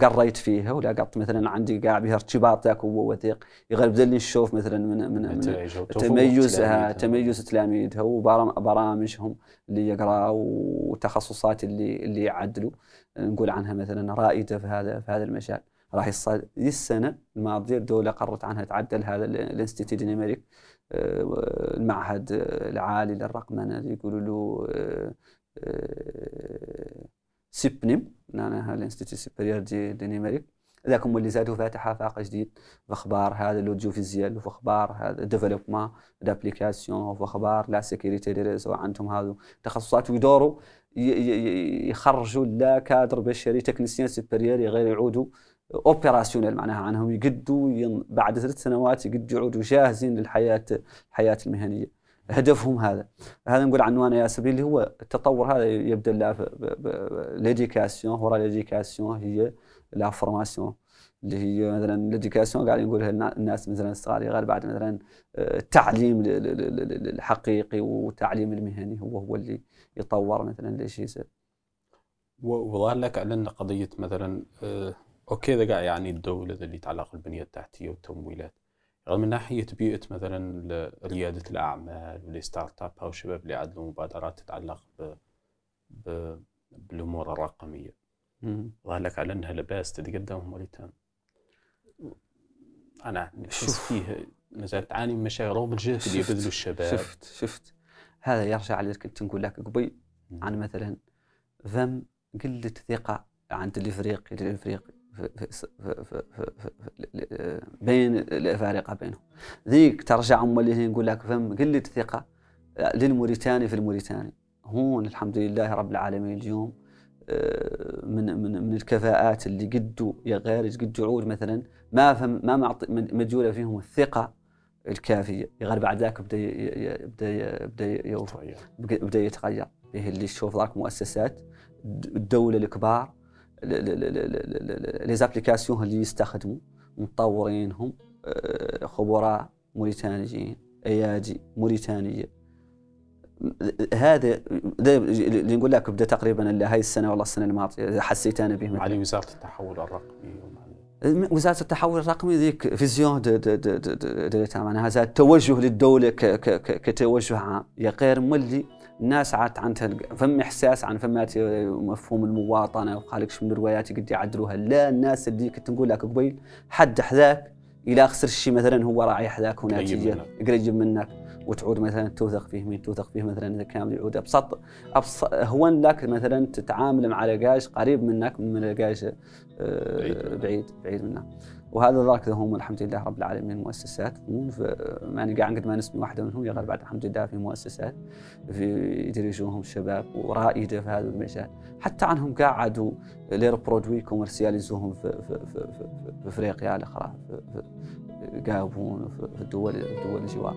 قريت فيها ولا قط مثلا عندي قاع بها ارتباط ذاك هو وثيق يغلب لي نشوف مثلا من من, من تميزها تميز تلاميذها وبرامجهم اللي يقرأ وتخصصات اللي اللي يعدلوا. نقول عنها مثلا رائدة في هذا في هذا المجال. راح يصير ذي السنة الماضيه الدولة قررت عنها تعدل هذا ال institut numérique آه، المعهد العالي للرقمنة اللي يقولوا له SupNum معناها ال institut supérieur du, du numérique ذاك هما اللي زادوا فاتح افاق جديد في أخبار هذا l'audiovisuel وفي أخبار هذا développement d'applications وفي أخبار la sécurité des réseaux عندهم هذو تخصصات ويدوروا يخرجوا لا كادر بشري technicien supérieur غير يعودوا opérationnels معناها عنهم يقدوا بعد ثلاث سنوات يقدوا يعودوا جاهزين للحياه الحياة المهنيه هدفهم هذا هذا نقول عنوان يا سبيل اللي هو التطور هذا يبدا لا ليديكاسيون ورا ليديكاسيون هي لا فورماسيون اللي هي مثلا ليديكاسيون قاعد نقولها الناس مثلا الصغار بعد مثلا التعليم الحقيقي والتعليم المهني هو هو اللي يطور مثلا ليش
وظهر لك على قضيه مثلا أوكي ذا قاعد يعني الدولة اللي يتعلق بالبنية التحتية والتمويلات من ناحيه بيئه مثلا رياده الأعمال وال startup أو الشباب اللي عندهم مبادرات تتعلق ب... ب... بالأمور الرقمية. ظهر لك على إنها لا باس تتقدم موريتان أنا نحس فيه نزال تعاني من مشاكل رغم الجهد اللي يبذلوا الشباب.
شفت شفت. هذا يرجع اللي كنت نقول لك قبي عن مثلا ذم قلة ثقة عند الإفريقي الافريقي بين الافارقه بينهم. ذيك ترجع أم اللي نقول لك فهم قله ثقة للموريتاني في الموريتاني. هون الحمد لله رب العالمين اليوم آه، من من من الكفاءات اللي قدوا يا غير قدوا عود مثلا ما فهم ما معطي مجوله فيهم الثقة الكافية. غير بعد ذاك بدا بدا بدا بدا يتغير. به اللي تشوف ذاك مؤسسات الدولة الكبار les applications اللي يستخدموا مطورينهم آه، خبراء موريتانيين ايادي موريتانيه هذا اللي نقول لك بدا تقريبا هاي السنة والله السنة الماضيه حسيت أنا به
على وزاره التحول الرقمي
وزاره التحول الرقمي ذيك vision de de de de de معناها توجه للدوله كتوجه عام يا غير مولي الناس عاد عندها فم إحساس عن فمات مفهوم المواطنة وخالك من الروايات قد يعدلوها. لا الناس اللي كنت نقول لك قبيل حد حذاك إلى خسر الشيء مثلا هو راعي حذاك وناتجه قريب منك. وتعود مثلا توثق فيه مين توثق فيه مثلا إذا كان يعود. ابسط أبسط هون لك مثلا تتعامل مع لقاش قريب منك من لقاش آه، بعيد بعيد منك. وهذا ذاك هم الحمد لله رب العالمين مؤسسات. ماني قاعد قد ما نسمي واحدة منهم يا بعد الحمد لله في مؤسسات في يدرجوهم الشباب ورائدة في هذا المجال. حتى عنهم قاعدوا لير برودوي كوميرسياليزوهم في في في, في, في أفريقيا الاخرى في, في الدول الدول الجوار.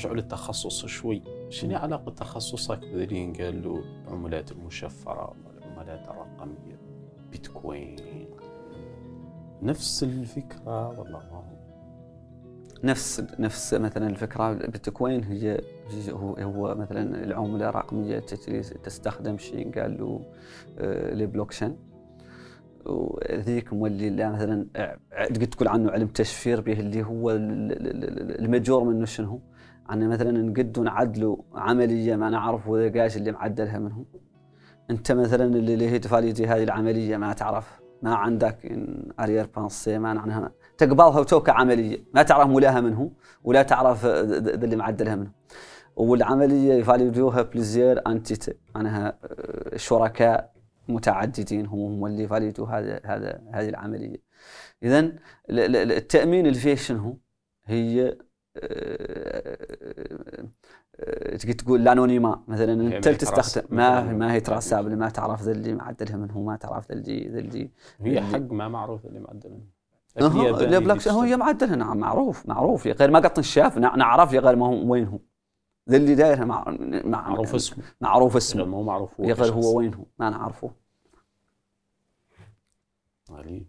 نرجع للتخصص شوي. شنو علاقة تخصصك؟ بذلين قال له العملات المشفرة والعملات الرقمية بيتكوين. نفس الفكرة ولا ما هو؟
نفس نفس مثلا الفكرة بيتكوين هي هو, هو مثلا العملة الرقمية تستخدم شيء قال له البلوكشين آه، وذيك مولي لا مثلا قد تقول عنه علم تشفير به اللي هو المجور منه شنو عن مثلا نقد نعدلوا عمليه ما نعرف وذا قاش اللي معدلها منهم أنت مثلا اللي هي تفاليتي هذه العملية ما تعرف. ما عندك ارير بانسي ما معناها تقبلها وتوكا عمليه ما تعرف مولاها منه ولا تعرف اللي معدلها منه. والعملية يفاليدوها بليزير انتيتي معناها آه، شركاء متعددين هم اللي فاليدو هذا هذا هذه العملية اذا التأمين اللي فيه شنو؟ هي تجي تقول ال anonymat مثلا انت تستخدم ما ما هي traçable ما تعرف ذا اللي معدلها من هو ما تعرف ذا اللي ذا اللي
هي حق ما معروف اللي معدلها
هو هي معدلها نعم معروف معروف يا غير ما قط الشاف نعرف يا غير ما هو وين هو. ذا اللي دايرها مع
معروف اسمه.
معروف اسمه.
مو معروف هو
يا غير هو وين هو ما نعرفه.
غريب.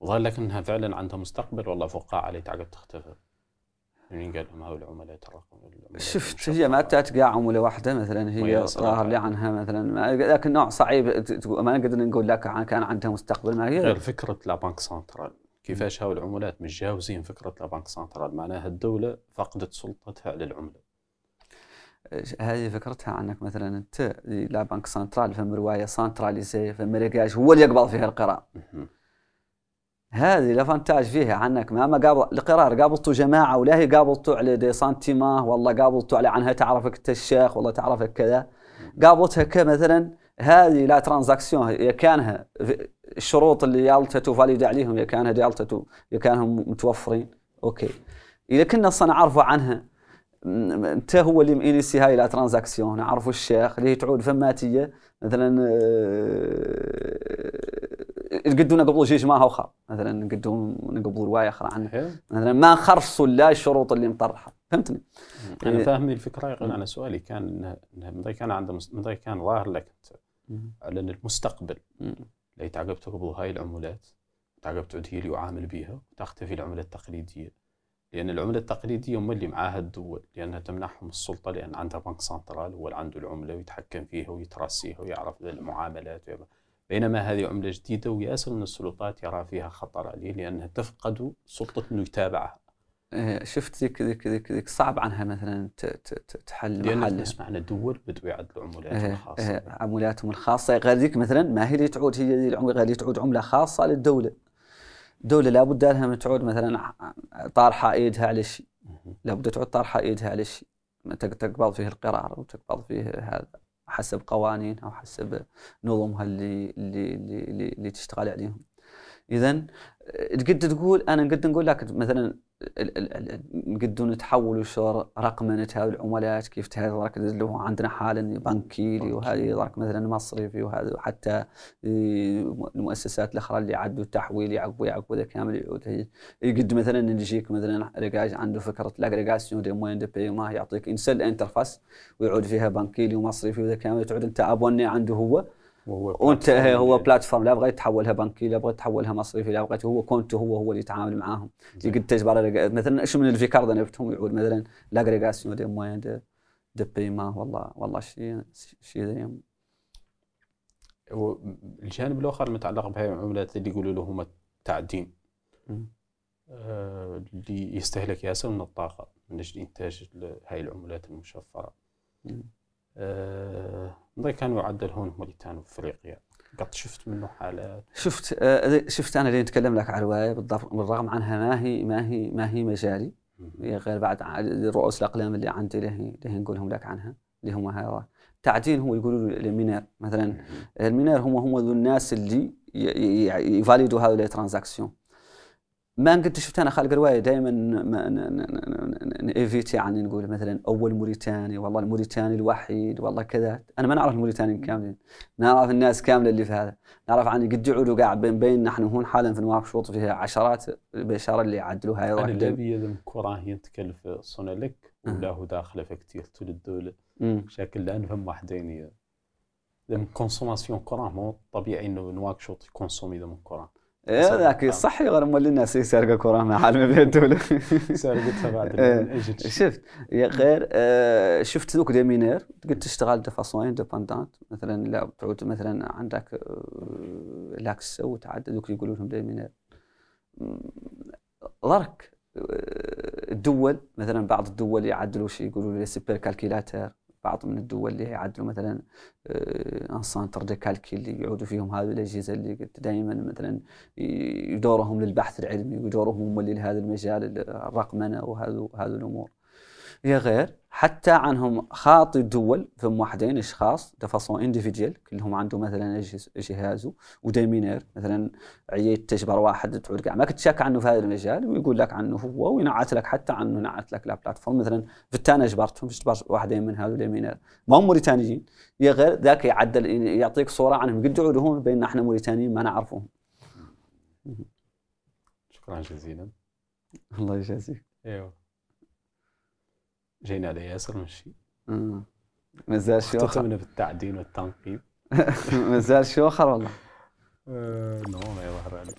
وظل لك انها فعلا عندها مستقبل والله فقاعة اللي تعقد تختفي. مين قال لهم هاي العملاء الرقم
شفت هي ما تتقع عمله واحدة مثلا هي ظاهر لي عنها مثلا. ذاك النوع صعيب ما نقدر نقول لك كان عندها مستقبل ما هي
غير فكرة la banque centrale. كيفاش هاو العملات؟ متجاوزين فكرة la banque centrale. معناها الدولة فقدت سلطتها على العمله
هذه فكرتها انك مثلا؟ أنت la banque centrale فما رواية centralisée ريقاج هو اللي يقبض فيها القرار. هذه ال avantage فيها عنك. ما ما قابل القرار قابلتوا جماعة ولا هي قابلتوا على des sentiments والله قابلتوا على عنها تعرفك أنت الشيخ والله تعرفك كذا. قابلتها كمثلا هذه la transaction هي كانها الشروط اللي يالتتو فاليد عليهم يا كانها يالتتو يا كانهم متوفرين. أوكي. إذا كنا أصلا نعرفوا عنها أنت هو اللي مينيسي هاي لا ترانزاكسيون. نعرفوا الشيخ اللي تعود فماتية مثلا آه، قدو نقبضوا شيء ما اخر مثلا قدو نقبضوا رواية أخرى عنه. مثلا ما نخرصوا لا الشروط اللي مطرحة. فهمتني؟
أنا إيه. فاهم الفكرة. يقول أنا سؤالي كان إنه كان عنده مدري كان ظاهر لك على المستقبل اللي تعقب تقبض هاي العملات تعقب تعود هي اللي يعامل بها وتختفي العملة التقليدية. لأن العملة التقليدية هم اللي معاها الدول. لأنها تمنحهم السلطة لأن عندها بنك سنترال هو اللي عنده العملة ويتحكم فيها ويترسيها ويعرف المعاملات بينما هذه عملة جديدة وياسر من السلطات يرى فيها خطر عليه لأنها تفقد سلطة إنه يتابعها.
إيه، شفت ذيك ذيك ذيك ذيك صعب عنها مثلا تحل
لأن نسمع أن الدول بدوا يعدلوا عملاتهم إيه، الخاصة.
إيه، عملاتهم الخاصة. غير ذيك مثلا ما هي اللي تعود هي العمله غير اللي تعود عملة خاصة للدولة. دولة لابد لها من تعود مثلا طارحة ايدها على الشيء لابد تعود طارحة ايدها على الشيء تقبض فيه القرار وتقبض فيه هذا. حسب قوانين أو حسب نظمها اللي اللي اللي, اللي تشتغل عليهم. اذا قد تقول أنا قد نقول لك مثلا نقدروا نتحولوا شو رقمنة هذه العملات كيف اللي هو عندنا حالا بنكيلي وهذه يضرك مثلا مصرفي وهذا وحتى المؤسسات الأخرى اللي يعدوا التحويل يعقبوا يعقبوا ذا كامل يعود. يقد مثلا نجيك مثلا ريجاج عنده فكرة l'agrégation des moyens de paiement يعطيك une seule interface ويعود فيها بنكيلي ومصرفي وذا كامل تعود أنت abonné عنده هو. وانت هو plateforme لا بغيت تحولها بنكي لا بغيت تحولها مصرفي لا بغيت هو كونتو هو هو اللي يتعامل معاهم. يقد تجبر مثلا إيش من الفيكارد نبتهم يعود؟ مثلا l'agrégation des moyens de, de paiement والله والله شيء شيء ذي
الجانب الآخر المتعلق بهاي العملات اللي يقولوا له هم التعدين آه اللي يستهلك ياسر من الطاقة من أجل إنتاج هاي العملات المشفرة. آه كانوا يعدل هون موريتانيا وافريقيا قد شفت منه حالات.
شفت آه شفت أنا اللي نتكلم لك على الرواية بالرغم عنها ما هي ما هي ما هي مجالي. هي غير بعد رؤوس الأقلام اللي عندي اللي نقولهم لك عنها اللي هم هذا تعدين هو يقولوا ال mineurs مثلا ال mineurs هم هم ذو الناس اللي يفاليدوا هذول ال transactions. ما قد شفت أنا خالق روايه دائما ن éviter يعني نقول مثلا أول موريتاني والله الموريتاني الوحيد والله كذا. أنا ما نعرف الموريتانيين كاملين. نعرف الناس كاملة اللي في هذا. نعرف عن قد يعودوا قاعد بين بين نحن هون حالا في نواكشوط فيها عشرات البشر اللي يعدلوا هاي
أنا اللي ذم courant هي تكلف SOMELEC ولا هو داخلة في كثير طول الدولة. شكل لأن فهم وحدين ذم consommation courant مو طبيعي إنه نواكشوط ي consommer ذم courant
إيه ذاك صحي غير مولي الناس يسرقوا courant مع حال ما الدولة
سرقتها بعد إيه،
شفت. غير آه، شفت ذوك des mineurs تقدر تشتغل de façon indépendante مثلا لا تعود مثلا عندك آه، لاكس وتعدد ذوك يقولوا لهم des mineurs ضرك آه، الدول مثلا بعض الدول يعدلوا شيء يقولوا لي super calculateur. بعض من الدول اللي يعدلوا مثلا un centre de calcul اللي يعودوا فيهم هذه الأجهزة اللي دائما مثلا يدورهم للبحث العلمي ويدورهم لهذا المجال الرقمنة هذه الأمور. هي غير حتى عنهم خاطي الدول فهم واحدين أشخاص de façon individuelle كلهم عنده مثلا جهازه وديمينير مثلا عييت تجبر واحد تعود ما كنت شاك عنه في هذا المجال ويقول لك عنه هو وينعت لك حتى عنه نعت لك لا بلاتفورم مثلا في التانا جبرتهم في واحدين من هذول ديمينير. ما هم موريتانيين. يا غير ذاك يعدل يعطيك صورة عنهم. قد يعودوا بيننا إحنا موريتانيين ما نعرفهم.
شكرا جزيلا.
الله يجازيك.
إيوه. جينا على ياسر ماشي.
مازال شيوخر
اختتمنا بالتعدين والتنقيب.
مازال شيوخر والله
آه، نو ما يظهر عليك